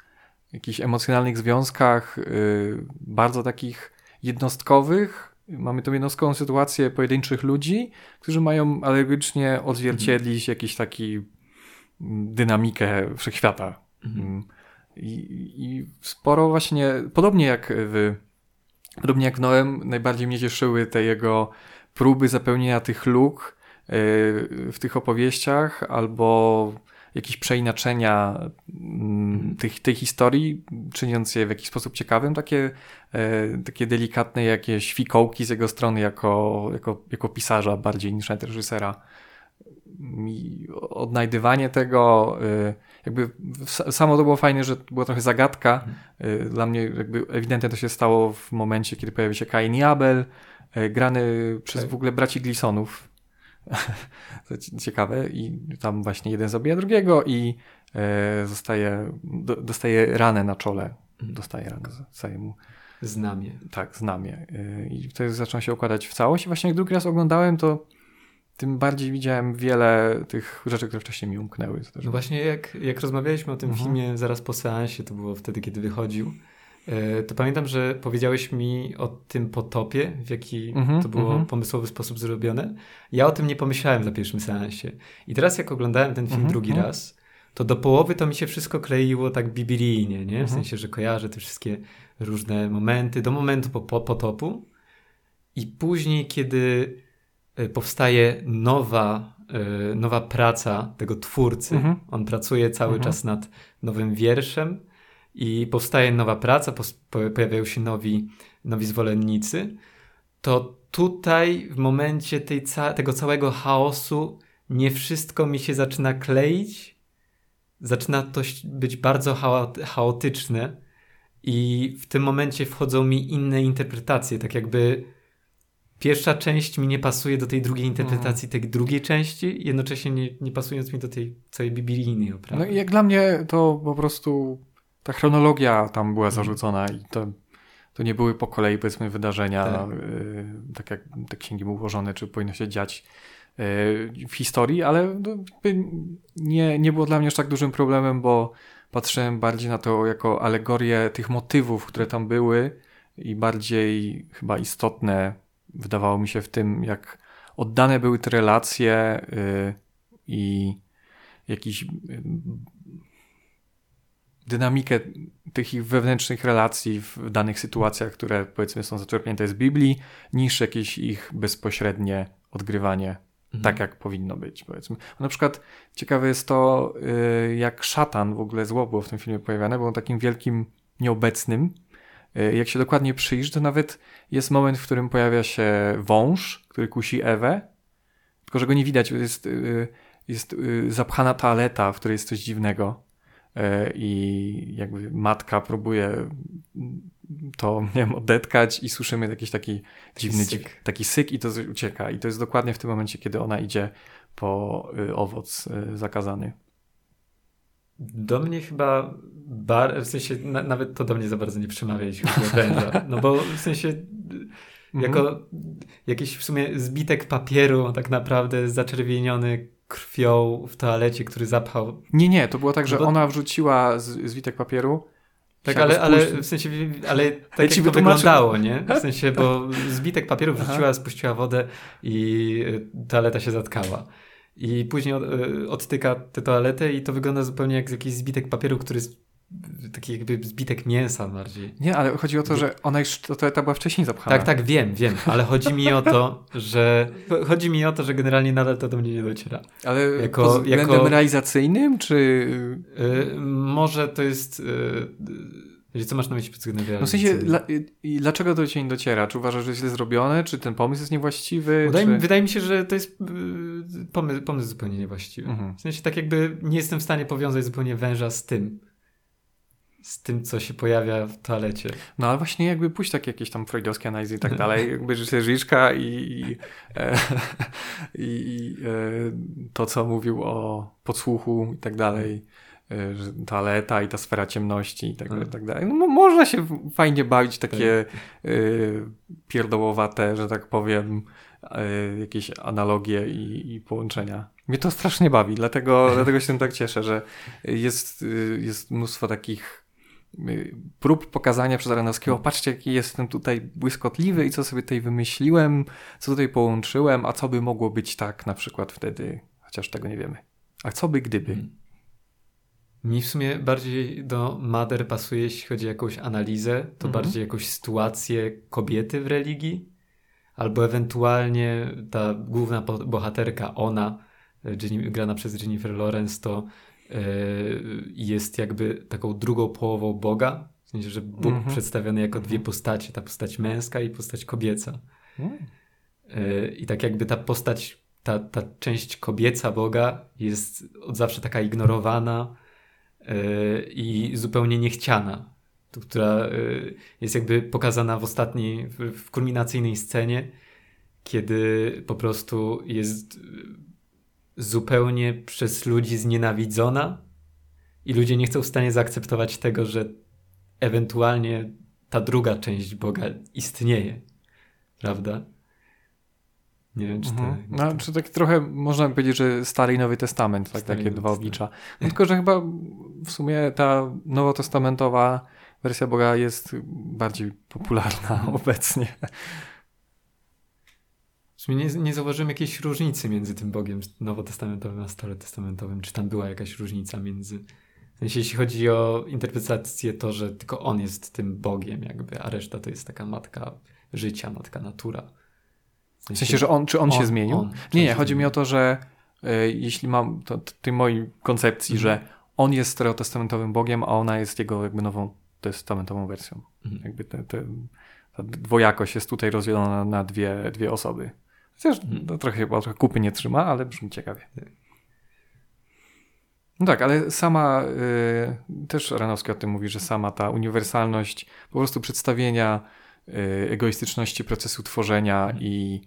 jakichś emocjonalnych związkach, y, bardzo takich jednostkowych. Mamy tą jednostkową sytuację pojedynczych ludzi, którzy mają alergicznie odzwierciedlić mhm. jakiś taki mm, dynamikę wszechświata. Mhm. Mm. I, I sporo właśnie, podobnie jak w Podobnie jak Noem, najbardziej mnie cieszyły te jego próby zapełnienia tych luk e, w tych opowieściach albo jakieś przeinaczenia mm, tych, tej historii, czyniąc je w jakiś sposób ciekawym, takie, e, takie delikatne jakieś fikołki z jego strony jako, jako, jako pisarza bardziej niż reżysera. Odnajdywanie tego, e, jakby samo to było fajne, że była trochę zagadka. Mhm. Dla mnie jakby ewidentnie to się stało w momencie, kiedy pojawił się Kain i Abel, y, grany przez tak. w ogóle braci Glisonów. Ciekawe. I tam właśnie jeden zabija drugiego i y, zostaje, dostaje ranę na czole. Mhm. Dostaje ranę, zostaje mu Znamie. Tak, znamie. I to zaczyna się układać w całość. I właśnie jak drugi raz oglądałem, to tym bardziej widziałem wiele tych rzeczy, które wcześniej mi umknęły. No właśnie jak, jak rozmawialiśmy o tym mhm. filmie zaraz po seansie, to było wtedy, kiedy wychodził, e, to pamiętam, że powiedziałeś mi o tym potopie, w jaki mhm, to było mhm. pomysłowy sposób zrobione. Ja o tym nie pomyślałem za pierwszym seansie. I teraz jak oglądałem ten film mhm, drugi raz, to do połowy to mi się wszystko kleiło tak biblijnie, nie? W sensie, że kojarzę te wszystkie różne momenty, do momentu po, po potopu. I później, kiedy powstaje nowa, y, nowa praca tego twórcy. Mhm. On pracuje cały mhm. czas nad nowym wierszem i powstaje nowa praca, pojawiają się nowi, nowi zwolennicy. To tutaj w momencie tej ca tego całego chaosu nie wszystko mi się zaczyna kleić. Zaczyna to być bardzo chaotyczne i w tym momencie wchodzą mi inne interpretacje, tak jakby pierwsza część mi nie pasuje do tej drugiej interpretacji tej drugiej części, jednocześnie nie, nie pasując mi do tej całej biblijnej oprawy. No i jak dla mnie to po prostu ta chronologia tam była mhm. zarzucona i to, to nie były po kolei powiedzmy wydarzenia, tak, y, tak jak te księgi były ułożone, czy powinno się dziać y, w historii, ale nie, nie było dla mnie aż tak dużym problemem, bo patrzyłem bardziej na to jako alegorię tych motywów, które tam były i bardziej chyba istotne wydawało mi się w tym, jak oddane były te relacje yy, i jakiś yy, dynamikę tych ich wewnętrznych relacji w danych sytuacjach, które powiedzmy są zaczerpnięte z Biblii, niż jakieś ich bezpośrednie odgrywanie mhm. tak, jak powinno być, powiedzmy. Na przykład ciekawe jest to, yy, jak szatan, w ogóle zło było w tym filmie pojawiane, był takim wielkim nieobecnym, jak się dokładnie przyjrzy, to nawet jest moment, w którym pojawia się wąż, który kusi Ewę, tylko że go nie widać, jest, e, jest e, zapchana toaleta, w której jest coś dziwnego i jakby matka próbuje to, nie wiem, odetkać i słyszymy jakiś taki dziwny, syk. taki syk i to ucieka. I to jest dokładnie w tym momencie, kiedy ona idzie po owoc zakazany. Do mnie chyba bar, w sensie na, nawet to do mnie za bardzo nie przemawia, jeśli chodzi o węża. No bo w sensie jako mhm. jakiś w sumie zbitek papieru, tak naprawdę zaczerwieniony krwią w toalecie, który zapchał. Nie, nie, to było tak, No że bo- ona wrzuciła z, zwitek papieru. Tak, ale, ale w sensie, ale tak Ja jak ci to wyglądało, nie? W sensie, bo zbitek papieru Aha. wrzuciła, spuściła wodę i y, toaleta się zatkała. I później y, odtyka tę toaletę i to wygląda zupełnie jak jakiś zbitek papieru, który jest taki jakby zbitek mięsa bardziej. Nie, ale chodzi o to, że ona już, to, to, to była wcześniej zapchana. Tak, tak, wiem, wiem, ale chodzi mi o to, że chodzi mi o to, że generalnie nadal to do mnie nie dociera. Ale Jako- pod względem jako- realizacyjnym, czy... Y, może to jest... Y, co masz na myśli pod względem No w sensie, dla, i, dlaczego to cię nie dociera? Czy uważasz, że jest źle zrobione? Czy ten pomysł jest niewłaściwy? Wydaje, czy... mi, wydaje mi się, że to jest y, pomysł, pomysł zupełnie niewłaściwy. Mhm. W sensie tak jakby nie jestem w stanie powiązać zupełnie węża z tym. Z tym, co się pojawia w toalecie. No ale właśnie jakby pójść takie jakieś tam freudowskie analizy i tak dalej, jakby że Żyżka i, i, e, i, e, to, co mówił o podsłuchu i tak dalej, toaleta i ta sfera ciemności i tak dalej, i tak dalej. No, mo- można się fajnie bawić takie e, pierdołowate, że tak powiem, e, jakieś analogie i, i połączenia. Mnie to strasznie bawi, dlatego, dlatego się tym tak cieszę, że jest, y, jest mnóstwo takich y, prób pokazania przez Aronowskiego, patrzcie jaki jestem tutaj błyskotliwy i co sobie tutaj wymyśliłem, co tutaj połączyłem, a co by mogło być tak na przykład wtedy, chociaż tego nie wiemy. A co by gdyby? Mhm. Mi w sumie bardziej do Mader pasuje, jeśli chodzi o jakąś analizę, to Mhm. bardziej jakąś sytuację kobiety w religii, albo ewentualnie ta główna bohaterka, ona, grana przez Jennifer Lawrence, to e, jest jakby taką drugą połową Boga, w sensie, że Bóg Mhm. przedstawiony jako dwie Mhm. postacie, ta postać męska i postać kobieca. Hmm. E, I tak jakby ta postać, ta, ta część kobieca Boga jest od zawsze taka ignorowana i zupełnie niechciana, która e, jest jakby pokazana w ostatniej, w, w kulminacyjnej scenie, kiedy po prostu jest e, zupełnie przez ludzi znienawidzona i ludzie nie są w stanie zaakceptować tego, że ewentualnie ta druga część Boga istnieje. Prawda? Nie wiem, czy. Mhm. No, czy tak trochę można by powiedzieć, że Stary i Nowy Testament, tak, Stary takie dwa oblicza. No, tylko, że chyba w sumie ta nowotestamentowa wersja Boga jest bardziej popularna obecnie. W sumie nie, nie zauważyłem jakiejś różnicy między tym Bogiem nowotestamentowym a starotestamentowym. Czy tam była jakaś różnica między. W sensie, jeśli chodzi o interpretację, to, że tylko on jest tym Bogiem, jakby, a reszta to jest taka matka życia, matka natura. W sensie, że on, czy on, się On- zmienił? on. Nie, nie, się chodzi mi o to, że y, jeśli mam to, tej mojej koncepcji, Mhm. że on jest starotestamentowym Bogiem, a ona jest jego jakby nową testamentową wersją. Mhm. Jakby te, te, ta dwojakość jest tutaj rozdzielona na dwie, dwie osoby. Chociaż Mhm. to trochę, chyba trochę kupy nie trzyma, ale brzmi ciekawie. No tak, ale sama y, też Ranowski o tym mówi, że sama ta uniwersalność po prostu przedstawienia y, egoistyczności procesu tworzenia Mhm. i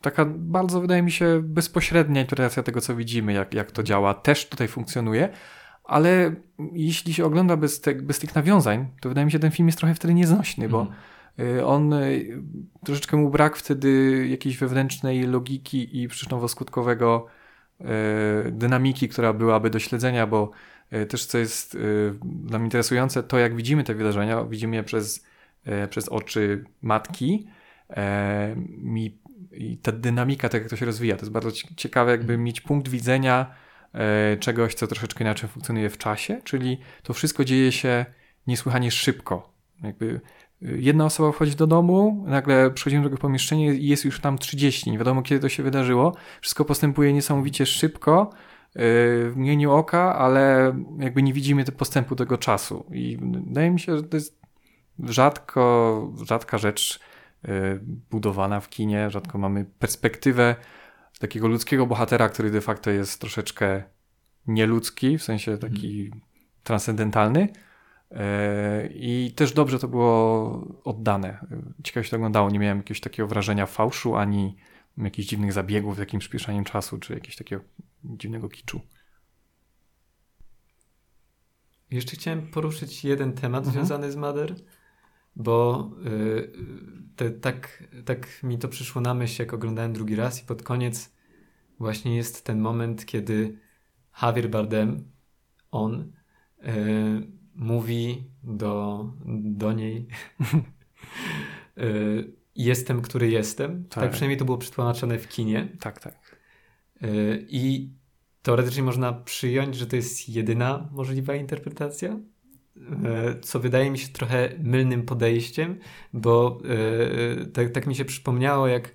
taka bardzo wydaje mi się bezpośrednia interpretacja tego, co widzimy, jak, jak to działa, też tutaj funkcjonuje. Ale jeśli się ogląda bez, te, bez tych nawiązań, to wydaje mi się, że ten film jest trochę wtedy nieznośny, bo Mhm. Y, On y, troszeczkę mu brak wtedy jakiejś wewnętrznej logiki i przyczynowo-skutkowego dynamiki, która byłaby do śledzenia, bo też co jest dla mnie interesujące, to jak widzimy te wydarzenia, widzimy je przez, przez oczy matki e, mi, i ta dynamika, tak jak to się rozwija, to jest bardzo cie- ciekawe jakby mieć punkt widzenia e, czegoś, co troszeczkę inaczej funkcjonuje w czasie, czyli to wszystko dzieje się niesłychanie szybko. Jakby jedna osoba wchodzi do domu, nagle przychodzimy do tego pomieszczenia i jest już tam 30. Nie wiadomo, kiedy to się wydarzyło. Wszystko postępuje niesamowicie szybko, yy, w mgnieniu oka, ale jakby nie widzimy postępu tego czasu. I wydaje mi się, że to jest rzadko, rzadka rzecz budowana w kinie. Rzadko mamy perspektywę takiego ludzkiego bohatera, który de facto jest troszeczkę nieludzki, w sensie taki transcendentalny. E, I też dobrze to było oddane. Ciekawie się to oglądało. Nie miałem jakiegoś takiego wrażenia fałszu, ani jakichś dziwnych zabiegów z jakimś przyspieszaniem czasu, czy jakiegoś takiego dziwnego kiczu. Jeszcze chciałem poruszyć jeden temat Mhm. związany z Mother, bo y, te, tak, tak mi to przyszło na myśl, jak oglądałem drugi raz i pod koniec właśnie jest ten moment, kiedy Javier Bardem, on yy, mówi do, do niej yy, jestem, który jestem. Tak. tak przynajmniej to było przetłumaczone w kinie. Tak, tak. Yy, I teoretycznie można przyjąć, że to jest jedyna możliwa interpretacja, co wydaje mi się trochę mylnym podejściem, bo tak, tak mi się przypomniało, jak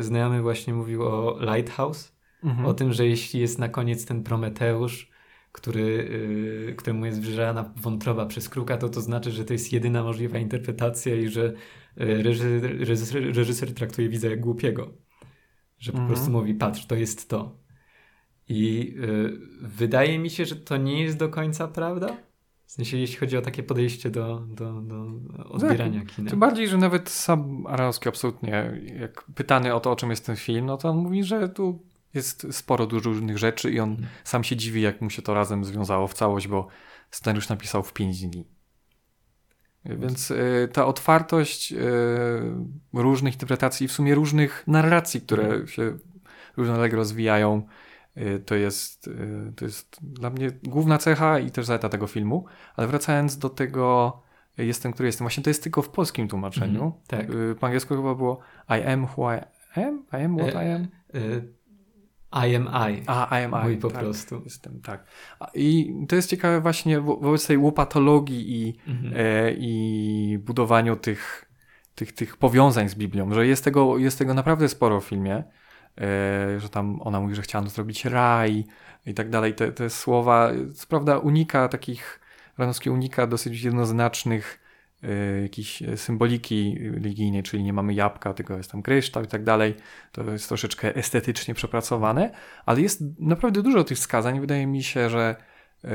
znajomy właśnie mówił o Lighthouse, mhm. o tym, że jeśli jest na koniec ten Prometeusz, który, któremu jest wyrżana wątroba przez kruka, to to znaczy, że to jest jedyna możliwa interpretacja i że reżyser, reżyser, reżyser, traktuje widza jak głupiego. Że po mhm. prostu mówi, patrz, to jest to. I yy, wydaje mi się, że to nie jest do końca prawda. W sensie, jeśli chodzi o takie podejście do, do, do odbierania tak, kina. Tym bardziej, że nawet sam Aralski absolutnie, jak pytany o to, o czym jest ten film, no to on mówi, że tu jest sporo dużo różnych rzeczy i on hmm. sam się dziwi, jak mu się to razem związało w całość, bo scenariusz napisał w 5 dni. Więc y, ta otwartość y, różnych interpretacji, w sumie różnych narracji, które hmm. się równolegle rozwijają, to, jest, to jest dla mnie główna cecha i też zaleta tego filmu. Ale wracając do tego, jestem, który jestem, właśnie to jest tylko w polskim tłumaczeniu. Mm, tak. Po angielsku chyba było I am who I am, I am what I am. E, I am I. A, I am I. Mój po tak, prostu. Jestem, tak. I to jest ciekawe właśnie wo wobec tej łopatologii i, mhm. e, i budowaniu tych, tych, tych powiązań z Biblią, że jest tego, jest tego naprawdę sporo w filmie, że tam ona mówi, że chciała zrobić raj i tak dalej. Te, te słowa, co prawda unika takich, Ranowski unika dosyć jednoznacznych Y, jakiejś symboliki religijnej, czyli nie mamy jabłka, tylko jest tam kryształ i tak dalej. To jest troszeczkę estetycznie przepracowane, ale jest naprawdę dużo tych wskazań. Wydaje mi się, że y,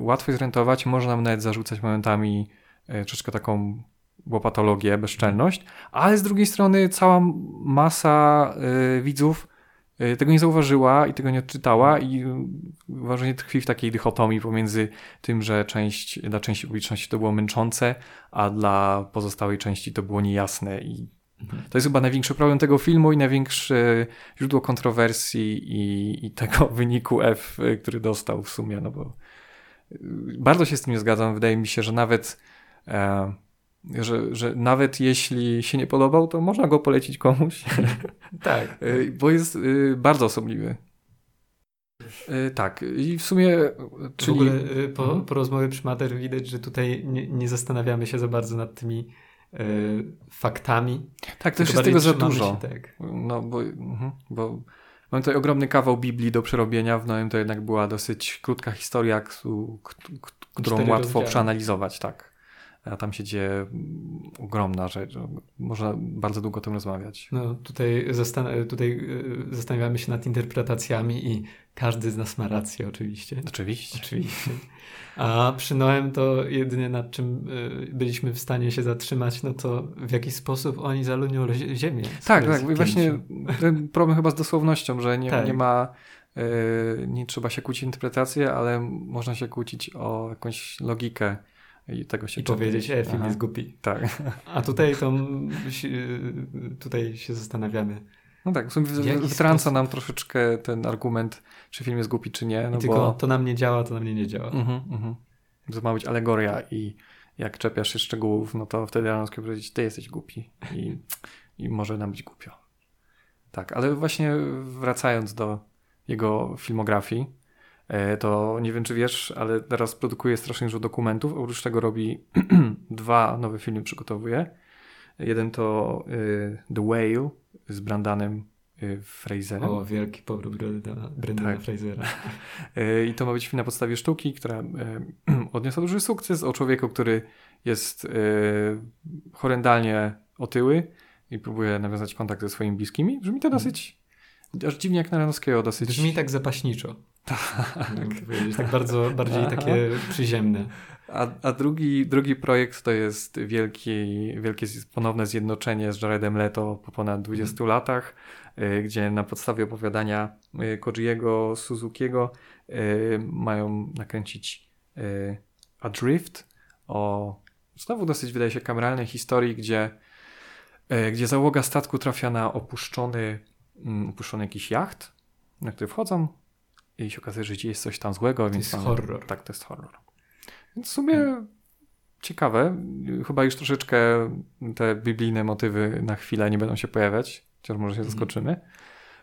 łatwo je zorientować. Można nam nawet zarzucać momentami troszeczkę taką łopatologię, bezczelność, ale z drugiej strony cała masa widzów Y, tego nie zauważyła i tego nie odczytała i uważanie tkwi w takiej dychotomii pomiędzy tym, że część, dla części publiczności to było męczące, a dla pozostałej części to było niejasne i mhm. to jest chyba największy problem tego filmu i największe źródło kontrowersji i, i tego wyniku F, y, który dostał w sumie, no bo y, bardzo się z tym nie zgadzam. Wydaje mi się, że nawet e, że, że nawet jeśli się nie podobał, to można go polecić komuś. tak. Y, bo jest y, bardzo osobliwy. Y, tak, i w sumie. Czyli... W ogóle po, po rozmowie przy Mater widać, że tutaj nie, nie zastanawiamy się za bardzo nad tymi faktami. Tak, też jest tego za dużo. Się, tak. No, bo, mhm, bo mam tutaj ogromny kawał Biblii do przerobienia. W Nowym to jednak była dosyć krótka historia, którą łatwo rozdziały. przeanalizować, tak. A tam się dzieje mm, ogromna rzecz. Można bardzo długo o tym rozmawiać. No, tutaj, zastan tutaj e, zastanawiamy się nad interpretacjami i każdy z nas ma rację, oczywiście. Oczywiście. Oczywiście. A przy Noem to jedynie nad czym e, byliśmy w stanie się zatrzymać, no to w jaki sposób oni zalunią ziemię. Tak, tak. I właśnie ten problem chyba z dosłownością, że nie, tak. nie ma e, nie trzeba się kłócić interpretację, ale można się kłócić o jakąś logikę i tego się I powiedzieć, e, film Aha. jest głupi. Tak. A tutaj to tutaj się zastanawiamy. No tak, w sumie wytrąca nam troszeczkę ten argument, czy film jest głupi, czy nie. No I tylko bo... to na mnie działa, to na mnie nie działa. Mhm, mhm. To ma być alegoria i jak czepiasz się szczegółów, no to wtedy Aronowski powiedzieć, ty jesteś głupi i, i może nam być głupio. Tak, ale właśnie wracając do jego filmografii, to nie wiem, czy wiesz, ale teraz produkuje strasznie dużo dokumentów. Oprócz tego robi dwa nowe filmy, przygotowuje. Jeden to y, The Whale z Brandanem y, Fraserem. O, wielki powrót Brandana tak. Frasera. E, I to ma być film na podstawie sztuki, która odniosła duży sukces o człowieku, który jest horrendalnie otyły i próbuje nawiązać kontakt ze swoimi bliskimi. Brzmi to mhm. dosyć, aż dziwnie jak na Ranowskiego, dosyć... Brzmi tak zapaśniczo. Tak. tak bardzo, bardziej takie przyziemne. A, a drugi, drugi projekt to jest wielki, wielkie ponowne zjednoczenie z Jaredem Leto po ponad 20 mm. latach, y, gdzie na podstawie opowiadania y, Kojiego Suzukiego y, mają nakręcić Adrift o znowu dosyć wydaje się kameralnej historii, gdzie, gdzie załoga statku trafia na opuszczony, mm, opuszczony jakiś jacht na który wchodzą i się okazuje, że jest coś tam złego. To więc jest horror. Tak, to jest horror. Więc w sumie ciekawe. Chyba już troszeczkę te biblijne motywy na chwilę nie będą się pojawiać, chociaż może się Mhm. zaskoczymy.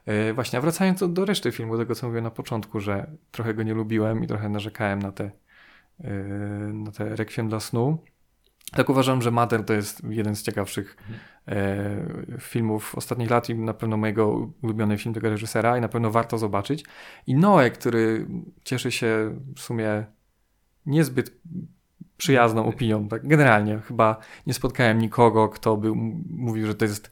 E, Właśnie, a wracając do, do reszty filmu, tego co mówiłem na początku, że trochę go nie lubiłem i trochę narzekałem na te, e, na te Requiem dla snu. Tak uważam, że Mother to jest jeden z ciekawszych e, filmów ostatnich lat i na pewno mojego ulubiony film tego reżysera i na pewno warto zobaczyć. I Noe, który cieszy się w sumie niezbyt przyjazną opinią. Tak generalnie chyba nie spotkałem nikogo, kto by mówił, że to jest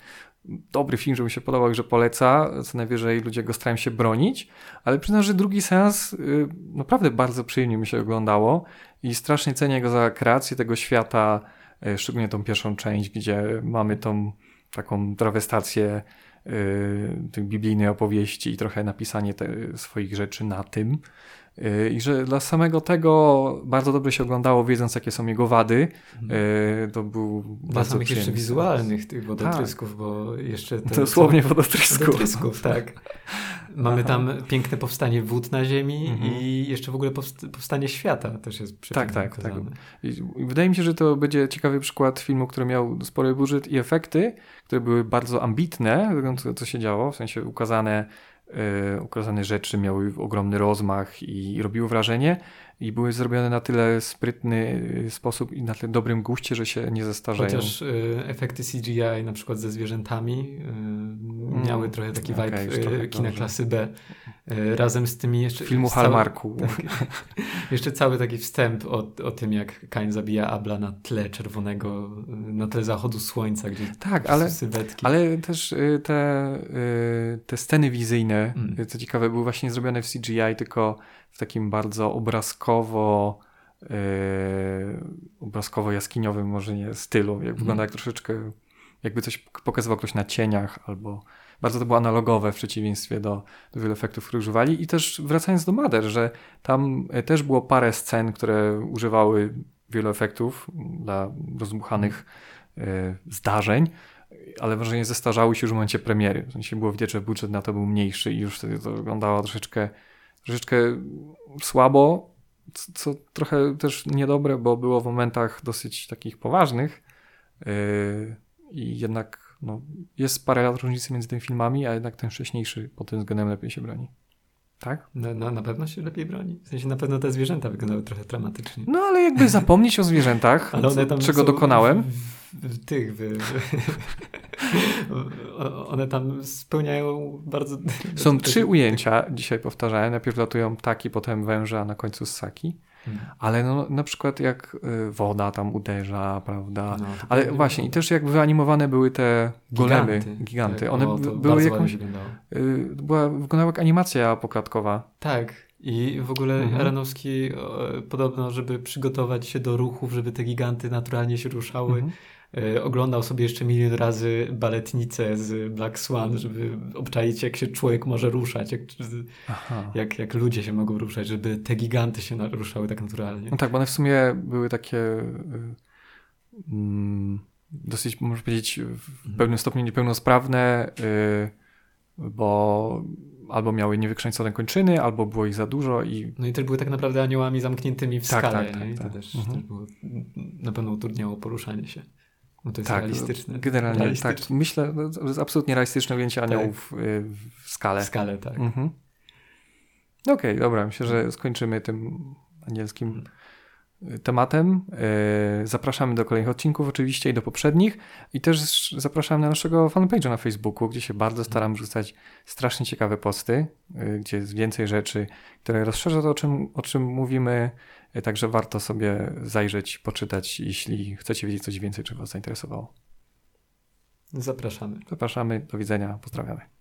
dobry film, że mi się podobał że poleca. Co najwyżej ludzie go starają się bronić, ale przyznam, że drugi seans y, naprawdę bardzo przyjemnie mi się oglądało i strasznie cenię go za kreację tego świata, y, szczególnie tą pierwszą część, gdzie mamy tą taką trawestację tej biblijnej opowieści i trochę napisanie swoich rzeczy na tym. Y, I że dla samego tego bardzo dobrze się oglądało, wiedząc jakie są jego wady. Y, To był Dla bardzo samych jeszcze przyjemny wizualnych tych wodotrysków, bo jeszcze... Dosłownie wodotrysku. Wodotrysków, tak. Mamy Aha. tam piękne powstanie wód na ziemi Mhm. i jeszcze w ogóle powst- powstanie świata też jest Tak, tak, tak. I i wydaje mi się, że to będzie ciekawy przykład filmu, który miał spory budżet i efekty, które były bardzo ambitne, co, co się działo, w sensie ukazane, e, ukazane rzeczy miały ogromny rozmach i robiły wrażenie i były zrobione na tyle sprytny e, sposób i na tyle dobrym guście, że się nie zestarzeją. Chociaż y, efekty CGI na przykład ze zwierzętami y, miały trochę taki okej, vibe już y, trochę kina gorzej. klasy B. Y, razem z tymi jeszcze... Filmu z całym- Hallmarku. Tak. Jeszcze cały taki wstęp o, o tym, jak Kain zabija Abla na tle czerwonego, y, na tle zachodu słońca, gdzie Tak, ale sylwetki. Ale też y, te, y, te sceny wizyjne, Mm. y, co ciekawe, były właśnie zrobione w CGI, tylko takim bardzo obrazkowo y, obrazkowo-jaskiniowym może nie stylu. Jak wygląda jak troszeczkę, jakby coś pokazywał ktoś na cieniach albo bardzo to było analogowe w przeciwieństwie do, do wielu efektów, które używali. I też wracając do Mother, że tam y, też było parę scen, które używały wielu efektów dla rozdmuchanych y, zdarzeń, ale wrażenie zestarzały się już w momencie premiery. W sensie było widać, że budżet na to był mniejszy i już wtedy to wyglądało troszeczkę, troszeczkę słabo, co trochę też niedobre, bo było w momentach dosyć takich poważnych yy, i jednak no, jest parę lat różnicy między tymi filmami, a jednak ten wcześniejszy pod tym względem lepiej się broni. Tak? Na, na, na pewno się lepiej broni. W sensie na pewno te zwierzęta wyglądały trochę dramatycznie. No ale jakby zapomnieć o zwierzętach, czego dokonałem. Tych. W, w, one tam spełniają bardzo. Są trzy ujęcia, dzisiaj powtarzałem. Najpierw latują ptaki, potem węże, a na końcu ssaki. Hmm. Ale no, na przykład jak y, woda tam uderza, prawda? No, Ale właśnie, i też jak wyanimowane były te golemy, giganty. Tak, One o, były jakąś. Y, była, wyglądała jak animacja poklatkowa. Tak. I w ogóle Mhm. Aronowski o, podobno, żeby przygotować się do ruchów, żeby te giganty naturalnie się ruszały, Mhm. E, oglądał sobie jeszcze milion razy baletnicę z Black Swan, żeby obczaić, jak się człowiek może ruszać, jak, jak, jak ludzie się mogą ruszać, żeby te giganty się ruszały tak naturalnie. No tak, bo one w sumie były takie y, mm, dosyć, można powiedzieć, w Mhm. pewnym stopniu niepełnosprawne, y, bo albo miały niewykształcone kończyny, albo było ich za dużo i No i też były tak naprawdę aniołami zamkniętymi w Tak, skale, tak, tak? I to tak. też, Mhm. też było, na pewno utrudniało poruszanie się. No to jest tak, realistyczne. generalnie tak. realistyczne. Myślę, no, to jest absolutnie realistyczne ujęcie aniołów y, w skale. W skale, tak. Mhm. Okej, dobra, myślę, że skończymy tym anielskim y, tematem. Y, Zapraszamy do kolejnych odcinków oczywiście i do poprzednich i też zapraszam na naszego fanpage'a na Facebooku, gdzie się bardzo staram wrzucać strasznie ciekawe posty, gdzie jest więcej rzeczy, które rozszerza to, o czym, o czym mówimy, także warto sobie zajrzeć, poczytać, jeśli chcecie wiedzieć coś więcej, czy Was zainteresowało. Zapraszamy. Zapraszamy, do widzenia, pozdrawiamy.